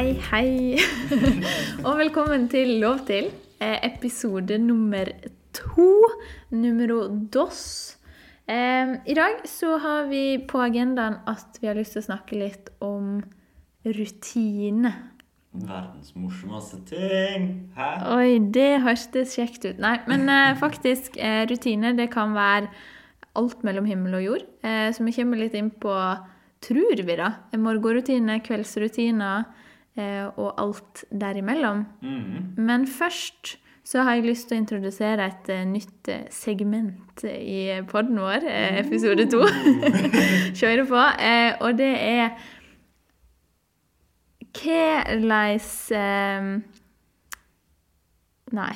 Hei, hei. og velkommen til Lov til, eh, episode nummer to. Numero dos. I dag så har vi på agendaen at vi har lyst til å snakke litt om rutine. Verdens morsomste ting! Hæ? Oi, det hørtes kjekt ut. Nei, men eh, faktisk, eh, rutine det kan være alt mellom himmel og jord. Så vi kommer litt inn på, tror vi da, morgenrutine, kveldsrutiner og alt derimellom. Mm. Men først så har jeg lyst til å introdusere et eh, nytt eh, segment i podden vår, eh, episode to. Kjøre på. Eh, og det er Hvordan eh, Nei.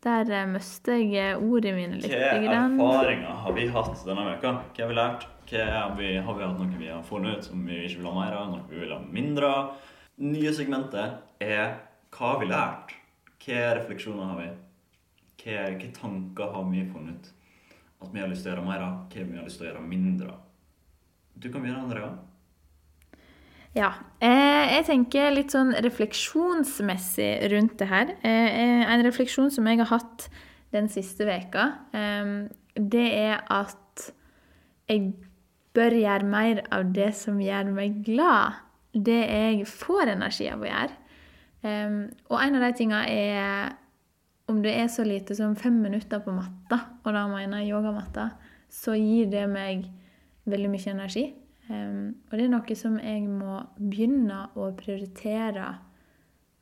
Der eh, mistet jeg ordene mine litt. Hva erfaringer har vi hatt denne uka? Hva har vi lært? Hva har, vi, har vi hatt noe vi har funnet ut som vi ikke vil ha mer av? Noe vi vil ha mindre av? Nye segmentet er hva har vi lært? Hva refleksjoner har vi? Hva, hva tanker har vi funnet? At vi har lyst til å gjøre mer av? Hva vi har lyst til å gjøre mindre av? Du kan begynne, Andrea. Ja. Eh, jeg tenker litt sånn refleksjonsmessig rundt det her. Eh, en refleksjon som jeg har hatt den siste veka, eh, det er at jeg bør gjøre mer av det som gjør meg glad. Det jeg får energi av å gjøre. Um, og en av de tinga er om det er så lite som fem minutter på matta, og da mener jeg yogamatta, så gir det meg veldig mye energi. Um, og det er noe som jeg må begynne å prioritere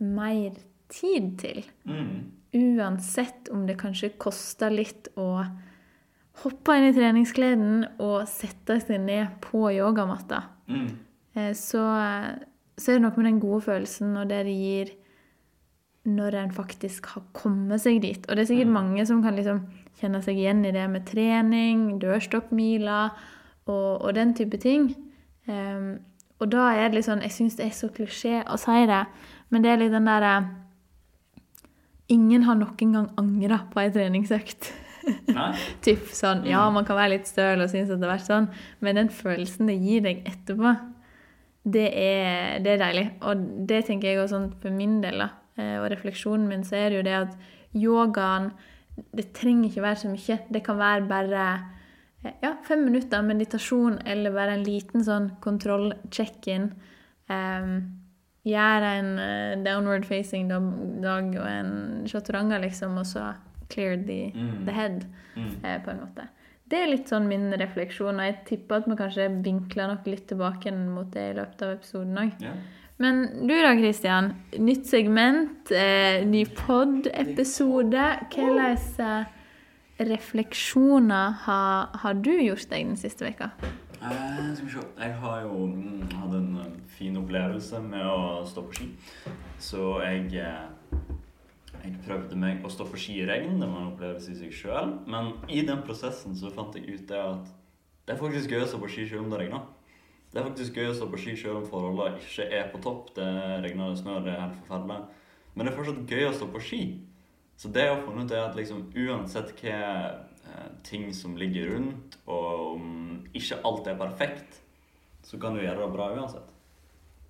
mer tid til. Mm. Uansett om det kanskje koster litt å hoppe inn i treningskleden og sette seg ned på yogamatta. Mm. Eh, Så, så er det noe med den gode følelsen og det det gir når en faktisk har kommet seg dit. Og det er sikkert mange som kan liksom kjenne seg igjen i det med trening, dørstokkmila og, og den type ting. Um, og da er det litt sånn Jeg syns det er så klisjé å si det, men det er litt den derre Ingen har noen gang angra på ei treningsøkt. Nei? Typ sånn, Ja, man kan være litt støl og synes at det har vært sånn, men den følelsen det gir deg etterpå, det er, det er deilig. Og det tenker jeg også sånn for min del, da. Eh, Og refleksjonen min, så er det jo det at yogaen Det trenger ikke være så mye. Det kan være bare eh, ja, fem minutter meditasjon eller bare en liten sånn kontroll-check-in. Um, gjøre en uh, downward facing dag og en chaturanga, liksom, og så clear the, Mm. the head, Mm. uh, på en måte. Det er litt sånn min refleksjon, og jeg tipper at vi kanskje vinkler nok litt tilbake mot det i løpet av episoden òg. Ja. Men du da, Kristian. Nytt segment, eh, ny pod-episode. Hvilke eh, refleksjoner har, har du gjort deg den siste veka? Eh, skal vi se. Jeg har jo mm, hatt en eh, fin opplevelse med å stå på ski. Så jeg eh, Jeg prøvde meg å stå på ski i regn. Det var en opplevelse i seg sjøl. Men i den prosessen så fant jeg ut det at det er faktisk gøy å stå på ski selv om det regner. Det er faktisk gøy å stå på ski selv om forholdene ikke er på topp. Det regner, det snør, det er helt forferdelig. Men det er fortsatt gøy å stå på ski. Så det jeg har funnet ut er at liksom, uansett hva eh, ting som ligger rundt, og om ikke alt er perfekt, så kan du gjøre det bra uansett.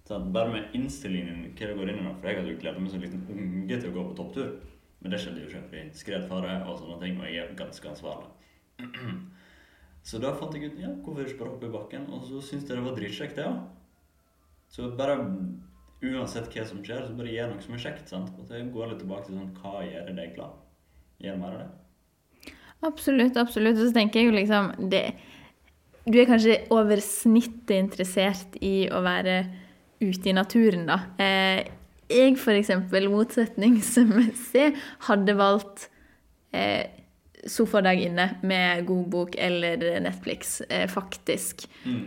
Så bare med innstillingen hva det går inn i For jeg hadde jo gledet meg som en liten unge til å gå på topptur. Men det skjedde jo ikke. fordi skredfare og sånne ting, og jeg er ganske ansvarlig. Så da fant jeg ut ja, hvorfor ikke bare hoppe i bakken, og så syntes jeg det var dritkjekt, det òg. Så bare uansett hva som skjer, så bare gjør noe som er kjekt. sant? Og det går litt tilbake til sånn hva gjør deg glad? Gjør mer av det. Absolutt, absolutt. Og så tenker jeg jo liksom det, Du er kanskje over snittet interessert i å være ute i naturen, da. Eh, jeg for eksempel, motsetningsmessig, hadde valgt eh, sofadag inne med god bok eller Netflix, eh, faktisk. Mm.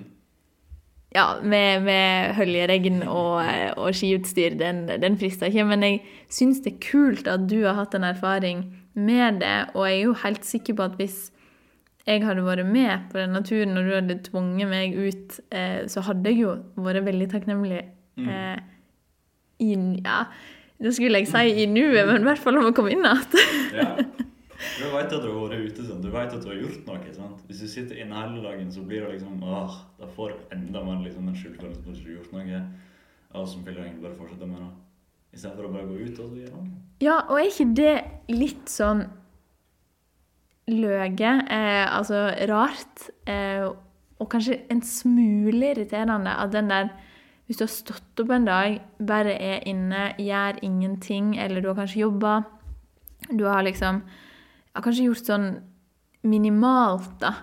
Ja, med, med høljeregn og, og skiutstyr, den, den frister ikke. Men jeg syns det er kult at du har hatt en erfaring med det, og jeg er jo helt sikker på at hvis jeg hadde vært med på denne turen, og du hadde tvunget meg ut, eh, så hadde jeg jo vært veldig takknemlig Mm. eh, i Ja, det skulle jeg si i nuet, men i hvert fall om å komme inn igjen. Ja. Du vet at du har vært ute, sånn. du vet at du har gjort noe. sant? Hvis du sitter inne hele dagen, så blir det liksom åh, Da får du enda mer liksom, en skyldfølelse på at du har gjort noe. Og som vil egentlig bare fortsette med det. Istedenfor å bare gå ut og så gjøre noe. Ja, og er ikke det litt sånn løge, eh, altså rart, eh, og kanskje en smule irriterende at den der Hvis du har stått opp en dag, bare er inne, gjør ingenting, eller du har kanskje jobba Du har liksom har kanskje gjort sånn minimalt, da.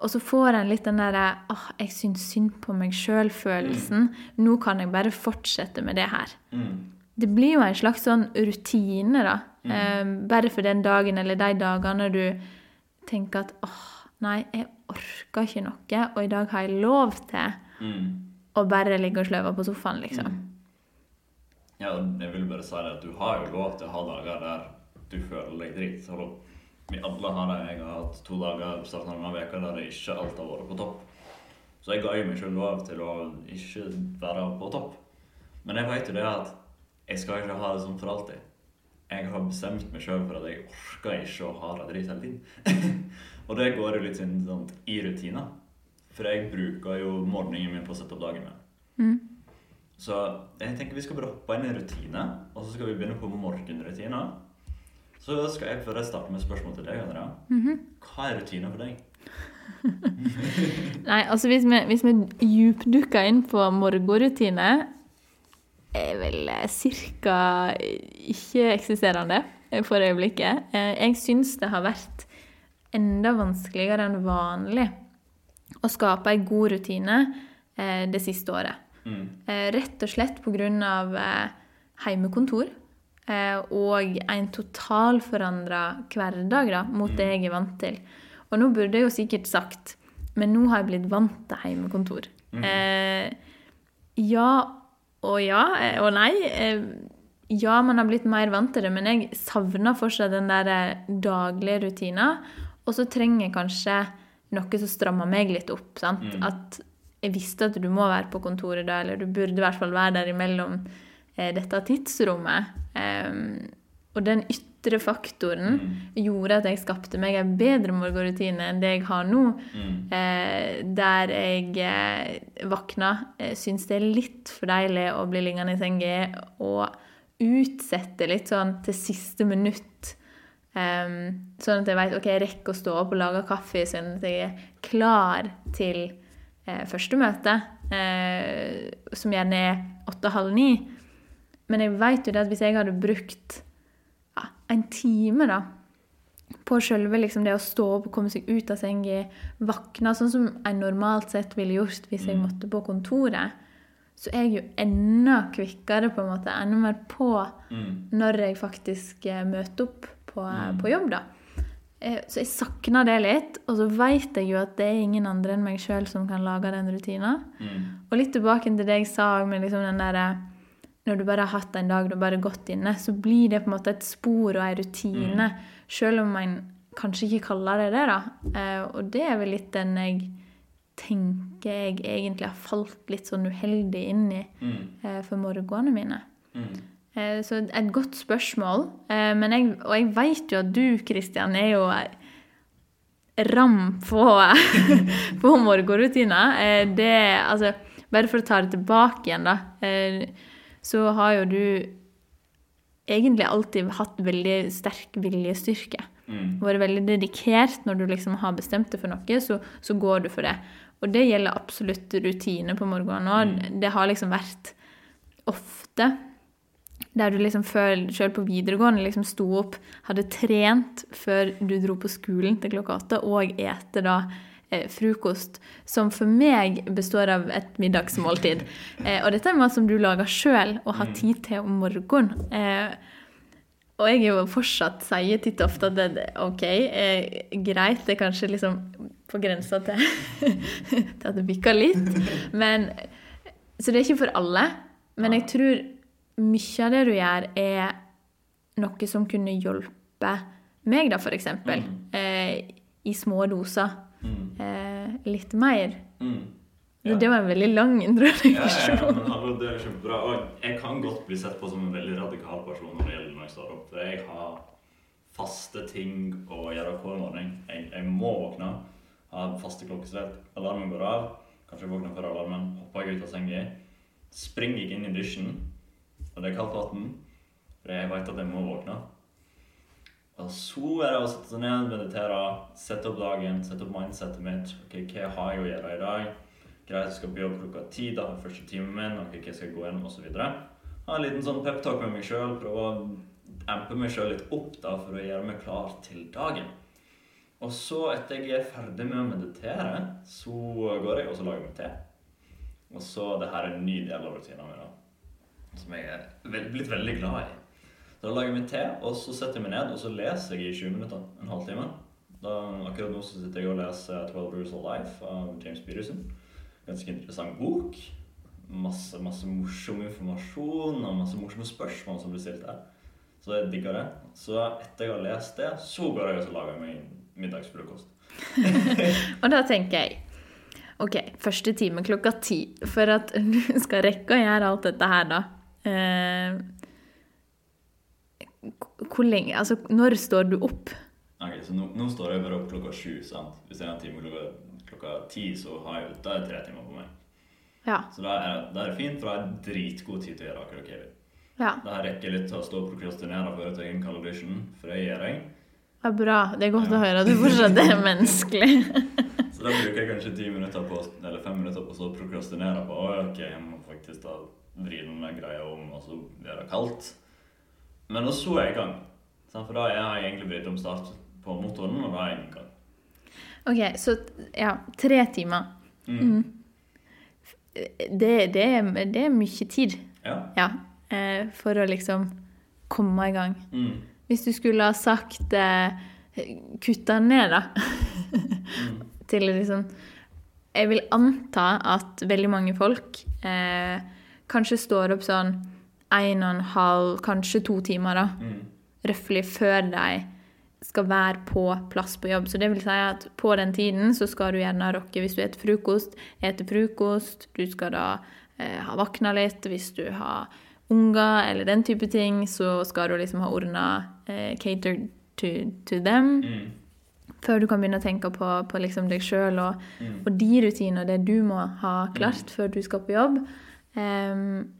Og så får en litt den derre åh, jeg syns synd på meg sjøl-følelsen. Nå kan jeg bare fortsette med det her. Mm. Det blir jo en slags sånn rutine, da. Eh, bare for den dagen eller de dagene du tenker at åh, nei, jeg orker ikke noe, og i dag har jeg lov til Mm. å bare ligge og sløve på sofaen, liksom. Ja, jeg vil bare si det at du har jo lov til å ha dager der du føler deg dritt. Hallo. Vi alle har det. Jeg har hatt to dager på starten av denne veka der det ikke alt har vært på topp. Så jeg ga jo meg selv lov til å ikke være på topp. Men jeg vet jo det at jeg skal ikke ha det sånn for alltid. Jeg har bestemt meg selv for at jeg orker ikke å ha det dritt hele tiden. og det går jo litt sånn, sånn i rutiner. For jeg bruker jo morgenen min på å sette opp dagen min. Mm. Så jeg tenker vi skal bare hoppe inn i en rutine, og så skal vi begynne på morgenrutiner. Så skal jeg før jeg starter med spørsmål til deg, Andrea. Mhm. Hva er rutiner for deg? Nei, altså hvis vi, hvis vi djupdukker inn på morgenrutine, er vel ca. cirka ikke-eksisterende for øyeblikket. Eh, Jeg syns det har vært enda vanskeligere enn vanlig å skape en god rutine eh, det siste året. Mm. Eh, Rett og slett pga. Eh, heimekontor eh, og en totalforandra hverdag da, mot det jeg er vant til. Og nå burde jeg jo sikkert sagt men nå har jeg blitt vant til heimekontor. Mm. Eh, ja og ja eh, og nei. Eh, ja, man har blitt mer vant til det, men jeg savner fortsatt den der eh, daglige rutina. Og så trenger jeg kanskje noe som strammer meg litt opp. sant? Mm. At jeg visste at du må være på kontoret da, eller du burde i hvert fall være der imellom dette tidsrommet. Em, og den ytre faktoren Mm. gjorde at jeg skapte meg en bedre morgenrutine enn det jeg har nå. Mm. Eh, der jeg eh, våkna, eh, syns det er litt for deilig å bli liggende i senga og utsette litt sånn til siste minutt. Um, sånn at jeg vet ok, jeg rekker å stå opp og lage kaffe, sånn at jeg er klar til eh, første møte, eh, som gjerne er åtte-halv ni. Men jeg vet jo det at hvis jeg hadde brukt en time da, på sjølve liksom det å stå opp komme seg ut av senga, våkne sånn som jeg normalt sett ville gjort hvis jeg Mm. måtte på kontoret, så er jeg jo enda kvikkere, på en måte, enda mer på Mm. når jeg faktisk eh, møter opp på, Mm. på jobb, da. Eh, Så jeg savner det litt, og så vet jeg jo at det er ingen andre enn meg sjøl som kan lage den rutina. Mm. Og litt tilbake til det jeg sa med liksom den derre Når du bare har hatt en dag du bare har gått inne, så blir det på en måte et spor og en rutine. Selv om man kanskje ikke kaller det det, da. Eh, og det er vel litt den jeg tenker jeg egentlig har falt litt sånn uheldig inn i Mm. eh, for morgenene mine. Mm. Eh, Så et godt spørsmål. Men jeg, og jeg vet jo at du, Kristian, er jo ram på, på morgenrutiner. Det, altså, bare for å ta det tilbake igjen, da, så har jo du egentlig alltid hatt veldig sterk viljestyrke. Mm. Vært veldig dedikert når du liksom har bestemt deg for noe, så, så går du for det. Og det gjelder absolutt rutine på morgenen òg. Det har liksom vært ofte der du liksom før, selv på videregående liksom sto opp, hadde trent før du dro på skolen til klokka åtte, og etter da frokost, som for meg består av et middagsmåltid. Eh, og dette er mat som du lager sjøl og har tid til om morgenen. Eh, og jeg er jo fortsatt sier titt og ofte at det, OK, eh, greit, det er kanskje liksom på grensa til, til at det bikker litt. Men, så det er ikke for alle. Men jeg tror mye av det du gjør, er noe som kunne hjelpe meg, da, for eksempel. Eh, I små doser. Mm. Eh, litt mer. Mm. Ja. Det var en veldig lang Ja, ja, ja, men hallo, det er kjempebra. Og jeg kan godt bli sett på som en veldig radikal person når det gjelder når jeg står opp. For jeg har faste ting å gjøre hver morgen. Jeg, jeg må våkne, ha faste klokkeslett. Alarmen går av. Kanskje jeg våkner før alarmen. Hopper jeg ut av senga, springer jeg inn i dusjen, og det er kaldt vann, for jeg vet at jeg må våkne. Og så er det å sette seg ned, meditere, sette opp dagen, sette opp mindsetet mitt. Ok, Hva har jeg å gjøre i dag? Greit, jeg skal på jobb klokka ti, da er første timen min. ok, Hva skal jeg gå gjennom, osv. Ha en liten sånn peptalk med meg sjøl. Prøve å ampe meg sjøl litt opp da, for å gjøre meg klar til dagen. Og så, etter jeg er ferdig med å meditere, så går jeg og så lager jeg meg te. Og så, det her er en ny del av rutinen min, da, som jeg er blitt veldig glad i. Så da lager jeg meg te, og så setter jeg meg ned og så leser jeg i 20 minutter. En halvtime. Da, akkurat nå så sitter jeg og leser 12 Rules of Life av James Peterson. Ganske interessant bok. Masse, masse morsom informasjon og masse morsomme spørsmål som blir stilt der. Så jeg digger det. Så etter jeg har lest det, så går jeg og så lager jeg meg middagsfrokost. Og da tenker jeg OK, første time klokka ti. For at du skal rekke å gjøre alt dette her, da. Eh, hvor lenge Altså, når står du opp? Ok, Så nå, nå står jeg bare opp klokka sju. sant? Hvis jeg har en time klokka, klokka ti, så har jeg, da er det tre timer på meg. Ja. Så da er, da er det fint, for da har jeg dritgod tid til å gjøre akkurat hva jeg vil. ja. Da rekker jeg litt til å stå og prokrastinere før jeg tar en kald for det gjør jeg. Ja, bra. Det er godt å høre at du fortsatt er menneskelig. Så da bruker jeg kanskje ti minutter på, eller fem minutter på å stå og prokrastinere på «Oi, ok, jeg må faktisk da vri den greia om, og så blir det kaldt. Men så er jeg i gang. For da har jeg egentlig brydd om start på motoren, og da er jeg i gang. OK, så ja, tre timer. Mm. Det, det, er, det er mye tid, Ja. ja, eh, for å liksom komme i gang. Mm. Hvis du skulle ha sagt eh, kutta ned, da. Til liksom Jeg vil anta at veldig mange folk eh, kanskje står opp sånn en og en halv, kanskje to timer, da. Mm. Røftlig før de skal være på plass på jobb. Så det vil si at på den tiden så skal du gjerne rocke hvis du spiser frokost, ete frokost. Du skal da eh, ha våkna litt hvis du har unger eller den type ting. Så skal du liksom ha ordna eh, catered to, to them. Mm. Før du kan begynne å tenke på, på liksom deg sjøl og, Mm. og de rutiner, det du må ha klart før du skal på jobb. Ehm,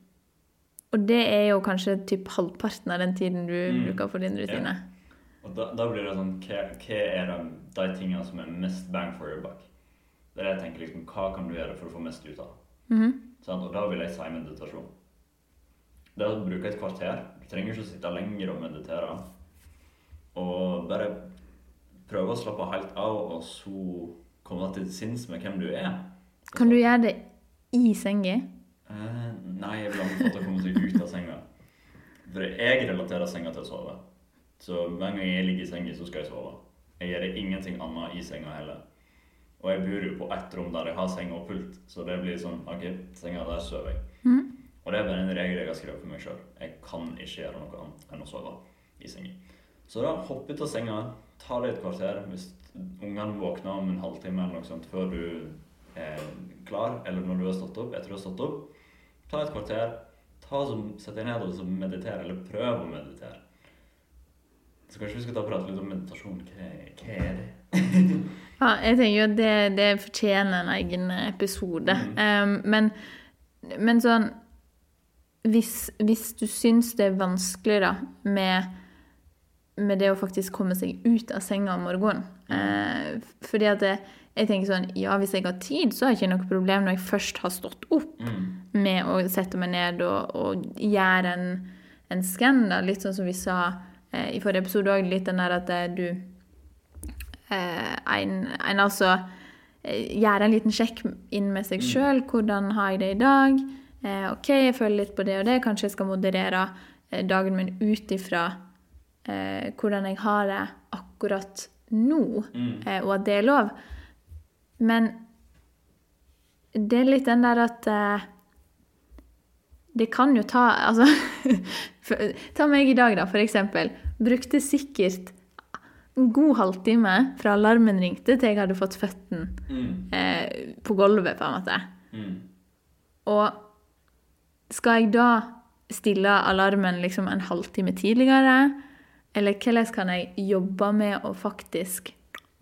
og det er jo kanskje typ halvparten av den tiden du Mm. bruker for din rutine. Og da, da blir det sånn Hva, hva er de, de tingene som er mest bang for your buck? Det er det jeg tenker liksom, Hva kan du gjøre for å få mest ut av? Mhm. Sant? Og da vil jeg si meditasjon. Det å bruke et kvarter Du trenger ikke å sitte lenger og meditere. Og bare prøve å slappe helt av, og så komme til sinns med hvem du er. Kan du gjøre det i senga? Eh, nei, jeg vil anbefale å komme seg ut av senga. For jeg relaterer senga til å sove. Så hver gang jeg ligger i senga, så skal jeg sove. Jeg gjør ingenting annet i senga heller. Og jeg bor jo på ett rom der jeg har seng og pult, så det blir sånn OK, senga der sover jeg. Mm. Og det er bare en regel jeg har skrevet for meg sjøl. Jeg kan ikke gjøre noe annet enn å sove i senga. Så da hopp ut av senga, ta deg et kvarter hvis ungene våkner om en halvtime eller noe sånt før du er klar, eller når du har stått opp, etter du har stått opp. Ta et kvarter, ta som, sett deg ned og så meditere, eller prøv å meditere. Så kanskje vi skal ta og prate litt om meditasjon. Hva, hva er det? Ja, jeg tenker jo at det, det fortjener en egen episode. Mm. Um, men, men sånn hvis, hvis du syns det er vanskelig da, med, med det å faktisk komme seg ut av senga om morgenen uh, Fordi at det, jeg tenker sånn Ja, hvis jeg har tid, så har jeg ikke noe problem når jeg først har stått opp Mm. med å sette meg ned og, og gjøre en, en skann. Litt sånn som vi sa eh, i forrige episode òg, litt den der at eh, du eh, en, en altså eh, gjør en liten sjekk inn med seg sjøl. Hvordan har jeg det i dag? Eh, OK, jeg føler litt på det og det. Kanskje jeg skal moderere eh, dagen min ut ifra eh, hvordan jeg har det akkurat nå, Mm. eh, og at det er lov. Men det er litt den der at eh, Det kan jo ta Altså Ta meg i dag, da, for eksempel. Brukte sikkert en god halvtime fra alarmen ringte til jeg hadde fått føttene Mm. eh, på gulvet, på en måte. Mm. Og skal jeg da stille alarmen liksom en halvtime tidligere? Eller hvordan kan jeg jobbe med å faktisk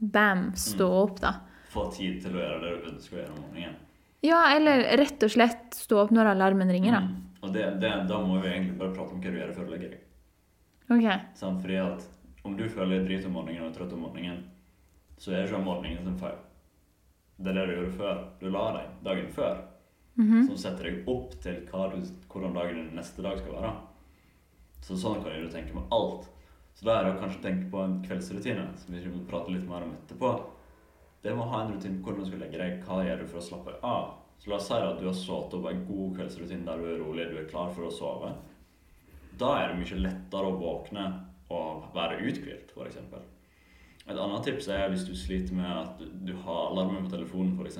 bam, stå opp, da? Få tid til å gjøre det du ønsker å gjøre om morgenen. Ja, eller rett og slett stå opp når alarmen ringer, da. Mm. Og det, det, da må vi egentlig bare prate om hva du gjør før du legger deg. OK. Sånn, Fordi at om du føler drit om morgenen og trøtt om morgenen, så er ikke morgenen sin feil. Det er det du gjorde før. Du la deg dagen før. Mhm. Som setter deg opp til du, hvordan dagen din neste dag skal være. Så sånn kan du tenke med alt. Så da er det å kanskje tenke på en kveldsrutine, som vi må prate litt mer om etterpå. Det med å ha en rutine på hvordan du skal legge deg, hva gjør du for å slappe av? Så la oss si at du har sovet opp en god kveldsrutine der du er rolig, du er klar for å sove. Da er det mye lettere å våkne og være uthvilt, f.eks. Et annet tips er hvis du sliter med at du, har alarmen på telefonen, f.eks.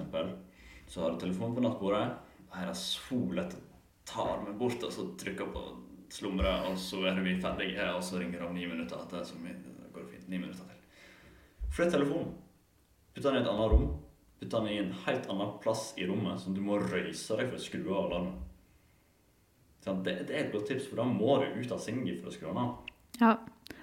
Så har du telefonen på nattbordet. Her er så lett å ta den bort og så trykke på slumre, og så er vi ferdige, og så ringer det om ni minutter. At det, er så mye, det går fint. Ni minutter til. Flytt telefonen. Putt den i et annet rom. Putte den i en helt annen plass i rommet, sånn du må røyse deg for å skru av alarmen. Sant? Det, det er et godt tips, for da må du ut av sengen for å skru den av. Ja.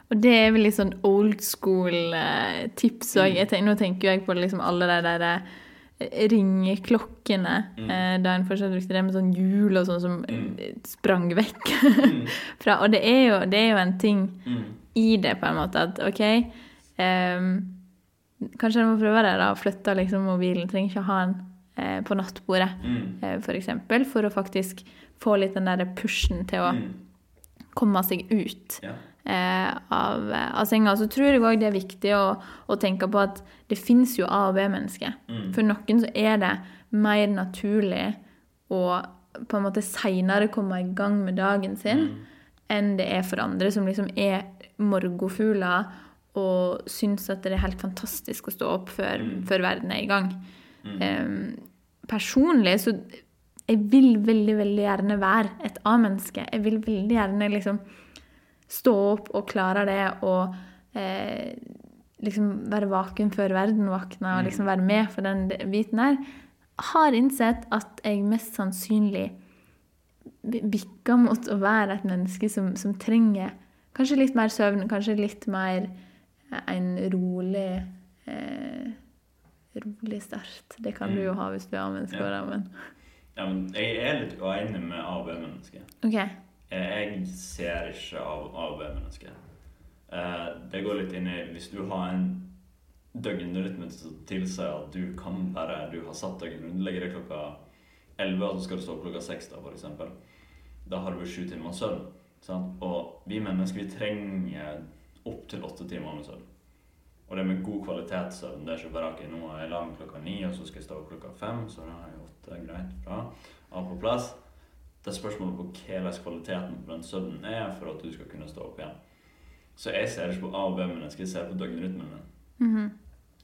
Og det er vel litt sånn old school-tips òg. Nå tenker jeg på liksom alle de der eh, ringeklokkene. Mm. eh, Da en fortsatt brukte det med sånn hjul og sånn som Mm. eh, sprang vekk Mm. fra Og det er, jo, det er jo en ting Mm. i det, på en måte, at OK ehm, Kanskje jeg må prøve det, da. Flytte liksom mobilen. Trenger ikke ha den eh, på nattbordet, Mm. eh, for eksempel. For å faktisk få litt den der pushen til å Mm. komme seg ut Ja. eh, av, av senga. Så tror jeg òg det er viktig å, å tenke på at det fins jo A- og B-mennesker. Mm. For noen så er det mer naturlig å på en måte seinere komme i gang med dagen sin Mm. enn det er for andre som liksom er morgofugler og syns at det er helt fantastisk å stå opp før, Mm. før verden er i gang. Mm. Um, personlig så jeg vil veldig, veldig gjerne være et A-menneske. Jeg vil veldig gjerne liksom stå opp og klare det og eh, liksom være vaken før verden våkner og liksom være med for den biten der. Har innsett at jeg mest sannsynlig bi- bikker mot å være et menneske som, som trenger kanskje litt mer søvn, kanskje litt mer en rolig eh, rolig start. Det kan du jo ha hvis du er A-menneske, Ja. men Ja, men jeg er litt uenig med A- og B-mennesker. Okay. Jeg ser ikke av A- og B-mennesker. Eh, Det går litt inn i Hvis du har en døgnrytme som tilsier at du kan bare Du har satt døgnrytmen, legger deg klokka 11, og så skal du stå opp klokka 6, da, eksempel. Da har du sju timer søvn. Sant? Og vi mennesker vi trenger opptil åtte timer med søvn. Og det med god kvalitetssøvn. Det er ikke bare ok, nå er jeg lang klokka ni, og så skal jeg stå opp klokka fem, så da har jeg åtte. Greit, bra. Alt på plass. Det er spørsmålet på hvordan kvaliteten på den søvnen er for at du skal kunne stå opp igjen. Så jeg ser ikke på A- og B-mennesker, jeg ser på døgnrytmen din. -hmm.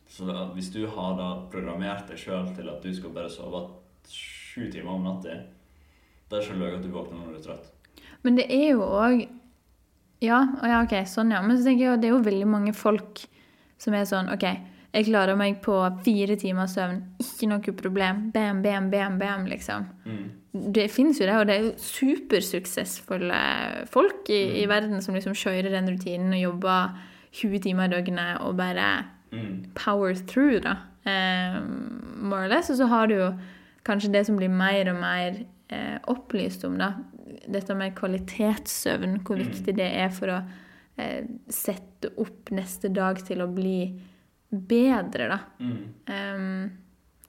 Så da, hvis du har da programmert deg sjøl til at du skal bare sove sju timer om natta, da er det ikke løye at du våkner når du er trøtt. Men det er jo òg ja, ja, OK, sånn, ja. Men så tenker jeg at det er jo veldig mange folk som er sånn OK, jeg klarer meg på fire timer søvn, ikke noe problem. Bam, bam, bam, bam, liksom. Mm. Det fins jo det, og det er jo supersuksessfulle folk i, i verden som liksom kjører den rutinen og jobber 20 timer i døgnet og bare Mm. power through, da. Eh, more or less. Og så har du jo kanskje det som blir mer og mer eh, opplyst om, da. Dette med kvalitetssøvn, hvor viktig det er for å eh, sette opp neste dag til å bli bedre, da. Mm. Um,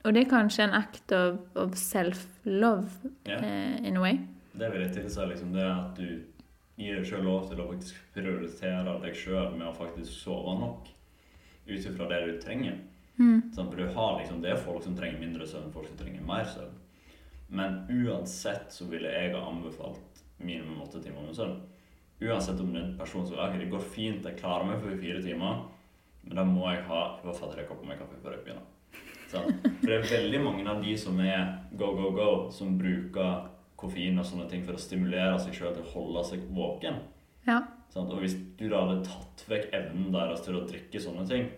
og det er kanskje en act of, of self-love yeah. uh, in a way. Det vil jeg tilsi liksom det at du gir deg sjøl lov til å faktisk prioritere deg sjøl med å faktisk sove nok. Ut ifra det du trenger. Mm. Sånn, for du har liksom, Det er folk som trenger mindre søvn, folk som trenger mer søvn. Men uansett så ville jeg ha anbefalt minimum åtte timer med søvn. Uansett om det er en person som er, det går fint, jeg klarer meg for fire timer, men da må jeg ha i hvert fall tre kopper med kaffe før jeg begynner. Sånn. For det er veldig mange av de som er go, go, go, som bruker koffein og sånne ting for å stimulere seg sjøl til å holde seg våken. Ja. Sånn. Og hvis du da hadde tatt vekk evnen deres til å drikke sånne ting,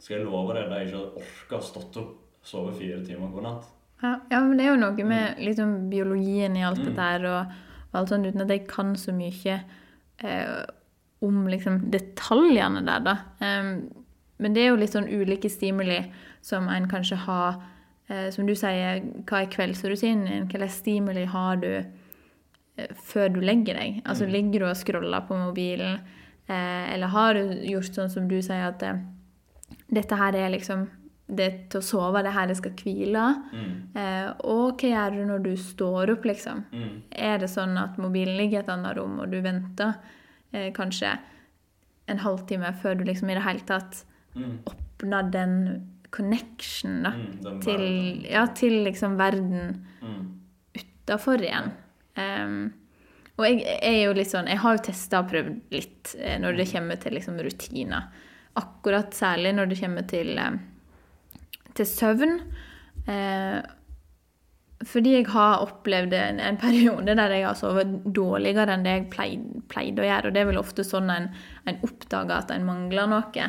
skal jeg love deg at de ikke hadde orka å stått opp sove fire timer hver natt. Ja, ja, men det er jo noe med liksom, biologien i alt Mm. dette her, og, og alt sånt, uten at jeg kan så mye eh, om liksom, detaljene der, da. Um, men det er jo litt sånn ulike stimuli som en kanskje har eh, som du sier, hva er kveldsrutinen din? Hvilke stimuli har du eh, før du legger deg? Altså Mm. ligger du og scroller på mobilen, eh, eller har du gjort sånn som du sier, at eh, dette her er liksom det til å sove, det her jeg skal hvile. Mm. Eh, og hva gjør du når du står opp, liksom? Mm. Er det sånn at mobilen ligger i et annet rom, og du venter eh, kanskje en halvtime før du liksom i det hele tatt Mm. åpner den connection da, Mm. Den til, ja, til liksom verden Mm. utafor igjen? Um, og jeg, jeg er jo litt sånn Jeg har jo testa og prøvd litt eh, når det kommer til liksom rutiner. Akkurat særlig når det kommer til, eh, til søvn. Eh, fordi jeg har opplevd en, en periode der jeg har sovet dårligere enn det jeg pleide, pleide å gjøre. Og det er vel ofte sånn en, en oppdager at en mangler noe.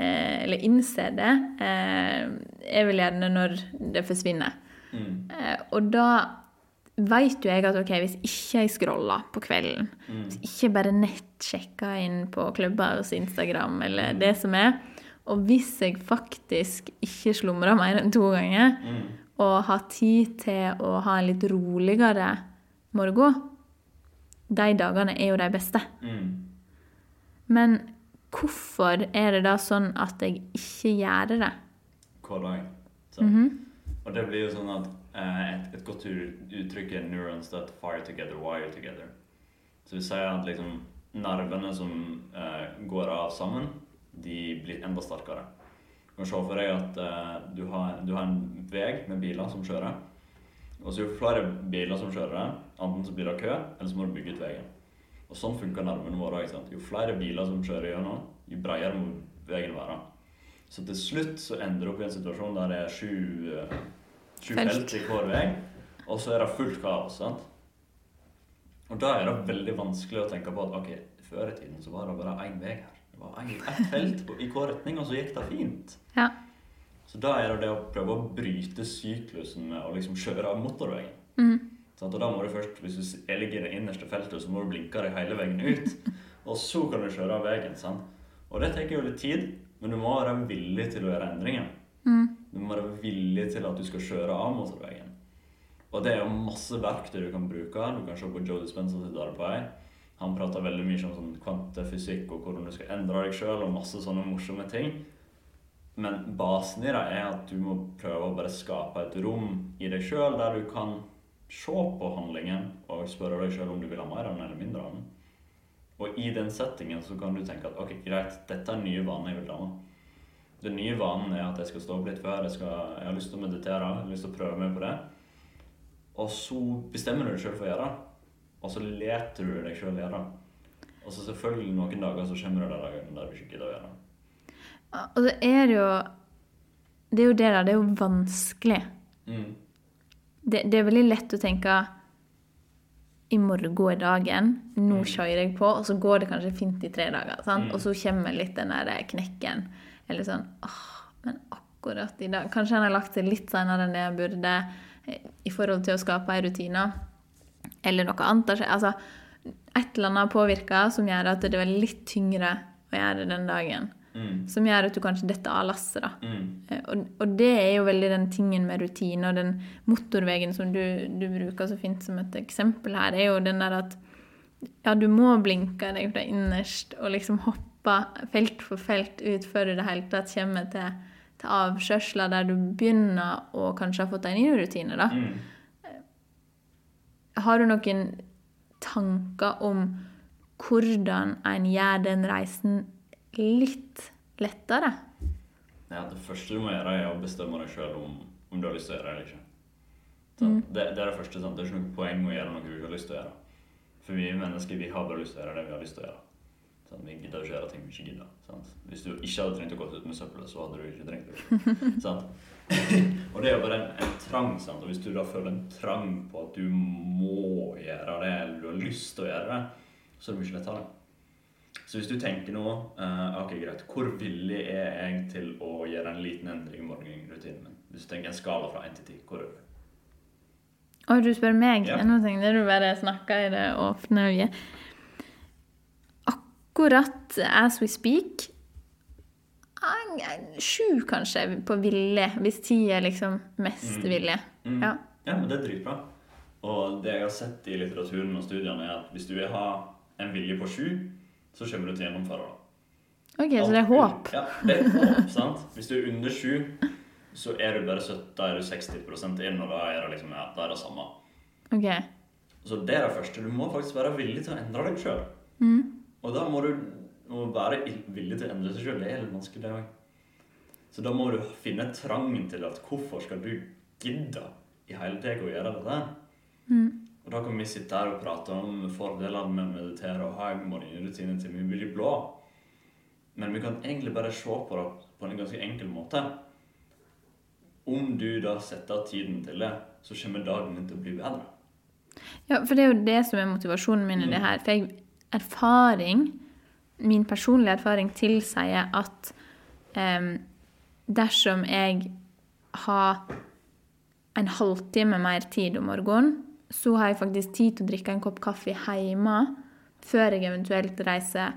Eh, eller innser det. Eh, er vel gjerne når det forsvinner. Mm. Eh, og da vet jo jeg at ok, hvis ikke jeg scroller på kvelden, Mm. hvis ikke bare nettsjekker inn på klubbers Instagram eller det som er, og hvis jeg faktisk ikke slumrer mer enn to ganger, Mm. og har tid til å ha en litt roligere morgen, de dagene er jo de beste. Mm. Men hvorfor er det da sånn at jeg ikke gjør det? Hver dag. Så. Og det blir jo sånn at eh, et, et godt uttrykk er 'neurons that fire together, wire together'. Så vi sier at liksom nervene som eh, går av sammen, de blir enda sterkere. Du kan se for deg at uh, du, har, du har en vei med biler som kjører. Og så jo flere biler som kjører, enten så blir det kø, eller så må du bygge ut veien. Og sånn funker nervene våre. ikke sant? Jo flere biler som kjører gjennom, jo bredere må veien være. Så til slutt så ender det opp i en situasjon der det er sju, eh, sju felt i hver vei, og så er det fullt kaos. sant? Og da er det veldig vanskelig å tenke på at ok, før i tiden så var det bare én vei her. Var egentlig ett felt i hver retning, og så gikk det fint. Ja. Så da er det det å prøve å bryte syklusen med å liksom kjøre av motorveien. Mm. Sånn, Og da må du først, Hvis du ligger i det innerste feltet, så må du blinke deg hele veien ut. Og så kan du kjøre av veien. Sånn. Og det tar jo litt tid, men du må være villig til å gjøre endringer. Mm. Du må være villig til at du skal kjøre av motorveien. Og det er jo masse verktøy du kan bruke. Du kan se på Joe Dispenza sitt arbeid. Han prater veldig mye om sånn kvantefysikk og hvordan du skal endre deg sjøl, og masse sånne morsomme ting. Men basen i det er at du må prøve å bare skape et rom i deg sjøl der du kan se på handlingen og spørre deg sjøl om du vil ha mer av den eller mindre av den. Og i den settingen så kan du tenke at ok, greit, dette er nye vaner jeg vil danne. Den nye vanen er at jeg skal stå opp litt før, jeg, skal, jeg har lyst til å meditere, jeg har lyst til å prøve meg på det. Og så bestemmer du deg sjøl for å gjøre det. Og så leter du deg sjøl gjennom. Og så selvfølgelig noen dager så kommer det der dagen der du ikke gidder å gjøre det. Og så er det jo Det er jo det der, det er jo vanskelig. Mm. Det, det er veldig lett å tenke i morgen er dagen, nå Mm. kjører jeg på, og så går det kanskje fint i tre dager. Sant? Mm. Og så kommer litt den der knekken. Eller sånn åh, men akkurat i dag Kanskje han har lagt seg litt senere enn det han burde eh, i forhold til å skape ei rutine. Eller noe annet. Altså, et eller annet påvirker som gjør at det er litt tyngre å gjøre den dagen. Mm. Som gjør at du kanskje detter av lasset. da. Mm. Eh, Og, og det er jo veldig den tingen med rutine, og den motorveien som du, du bruker så fint som et eksempel her, er jo den der at ja, du må blinke deg fra innerst og liksom hoppe felt for felt ut før du det hele tatt kommer til, til avkjørsler der du begynner å kanskje ha fått deg en ny rutine. da. Mm. Har du noen tanker om hvordan en gjør den reisen litt lettere? Ja, det første du må gjøre, er å bestemme deg sjøl om, om du har lyst til å gjøre det eller ikke. Mm. Det, det er det første. Sant? Det er ikke noe poeng å gjøre noe du ikke har lyst til å gjøre. For vi mennesker vi har bare lyst til å gjøre det vi har lyst til å gjøre. Sånn, Vi gidder ikke gjøre ting vi ikke gidder. Sant? Hvis du ikke hadde trengt å gå ut med søppelet, så hadde du ikke trengt det. sant? og det er jo bare en, en trang. Sant? Og hvis du da føler en trang på at du må gjøre det, eller du har lyst til å gjøre det, så er det mye lettere. Så hvis du tenker nå uh, ok greit, Hvor villig er jeg til å gjøre en liten endring i morgenrutinen min? Hvis du tenker en skala fra 1 til 10, hvor er du? Og du spør meg? Ja. Nå tenkte du bare snakka i det åpne øyet. Akkurat as we speak sju, kanskje, på vilje. Hvis ti er liksom mest Mm. vilje. Mm. Ja. ja, men det er dritbra. Og det jeg har sett i litteraturen og studiene, er at hvis du vil ha en vilje på sju, så kommer du til å gjennomføre det. OK, så det er håp. Ja, det er håp, sant? Hvis du er under sju, så er du bare 70, da er du 60 inn, og da er det liksom, ja, da er det samme. OK. Så det er det første. Du må faktisk være villig til å endre deg sjøl. Mm. Og da må du må være villig til å endre seg sjøl. Er litt vanskelig, det òg. Så da må du finne trangen til at hvorfor skal du gidde i hele tatt å gjøre dette? Mm. Og da kan vi sitte her og prate om fordelene med å meditere og ha en morgenrutine til vi blir blå. Men vi kan egentlig bare se på det på en ganske enkel måte. Om du da setter av tiden til det, så kommer dagen din til å bli bedre. Ja, for det er jo det som er motivasjonen min i det her. For jeg, erfaring, min personlige erfaring tilsier at em, dersom jeg har en halvtime mer tid om morgenen, så har jeg faktisk tid til å drikke en kopp kaffe hjemme før jeg eventuelt reiser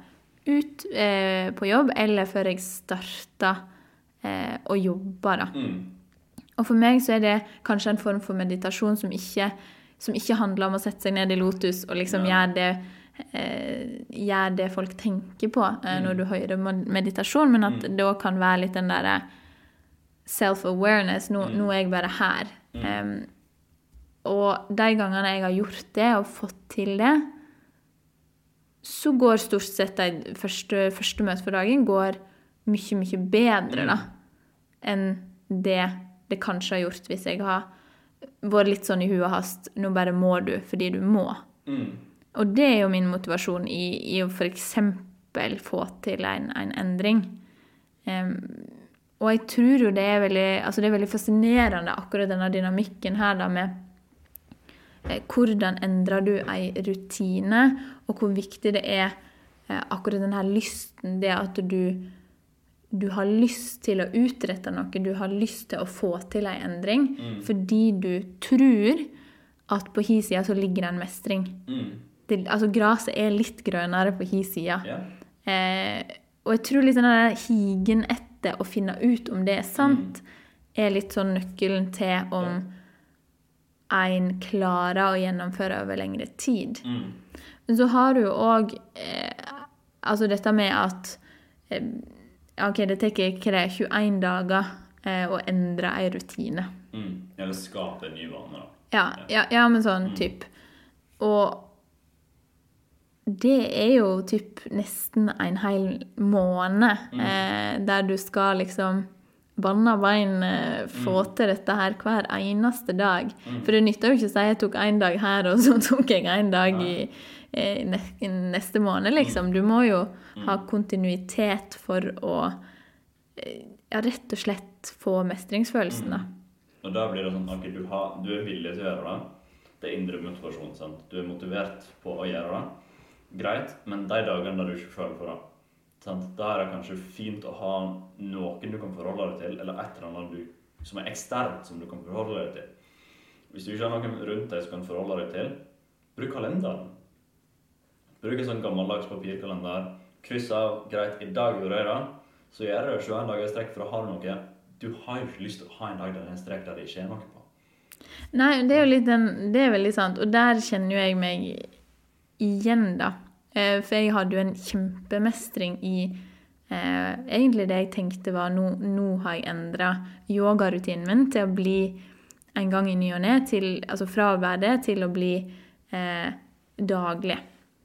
ut eh, på jobb, eller før jeg starter eh, å jobbe. da. Mm. Og for meg så er det kanskje en form for meditasjon som ikke, som ikke handler om å sette seg ned i lotus og liksom ja. gjøre det, eh, gjøre det folk tenker på eh, Mm. når du hører meditasjon, men at det òg kan være litt den derre self-awareness. Nå, Mm. nå er jeg bare her. Mm. Em, og de gangene jeg har gjort det og fått til det, så går stort sett de første, første møtene for dagen går mye, mye bedre da, enn det det kanskje har gjort hvis jeg har vært litt sånn i huet hast. Nå bare må du fordi du må. Mm. Og det er jo min motivasjon i, i å f.eks. få til en, en endring. Um, og jeg tror jo det er veldig, altså det er veldig fascinerende, akkurat denne dynamikken her da med eh, hvordan endrer du ei rutine, og hvor viktig det er eh, akkurat denne lysten, det at du, du har lyst til å utrette noe, du har lyst til å få til ei endring, Mm. fordi du tror at på hi side så ligger det en mestring Mm. Det, altså Gresset er litt grønnere på hi side. Ja. Eh, og jeg tror litt den higen etter å finne ut om det er sant, er litt sånn nøkkelen til om en klarer å gjennomføre over lengre tid. Mm. Men så har du jo òg eh, altså dette med at eh, OK, det tar ikke det, 21 dager eh, å endre ei rutine. Mm. Eller skape en ny vane, da. Ja, ja, ja men sånn typ. Og det er jo typ nesten en hel måned eh, der du skal liksom banna bein eh, få til dette her hver eneste dag. For det nytter jo ikke å si jeg tok én dag her, og så tok jeg én dag i, eh, i neste måned, liksom. Du må jo ha kontinuitet for å eh, ja, rett og slett få mestringsfølelsen, da. Og da blir det sånn at du, har, du er villig til å gjøre det. Det er indre motivasjon. sant? Du er motivert på å gjøre det. Greit, men de dagene der du ikke føler for det, sant? da er det kanskje fint å ha noen du kan forholde deg til, eller et eller annet du, som er eksternt, som du kan forholde deg til. Hvis du ikke har noen rundt deg som kan forholde deg til, bruk kalenderen. Bruk en sånn gammeldags papirkalender. Kryss av. Greit, i dag gjorde jeg det. Så gjør det 21 dager i strekk, for da har du noe. Du har jo ikke lyst til å ha en dag der det er en der det ikke er noe på. Nei, det er jo litt den Det er veldig sant. Og der kjenner jo jeg meg igjen, da. Eh, For jeg hadde jo en kjempemestring i eh, Egentlig det jeg tenkte var nå, nå har jeg endra yogarutinen min til å bli en gang i ny og ne, altså fra å være det til å bli eh, daglig.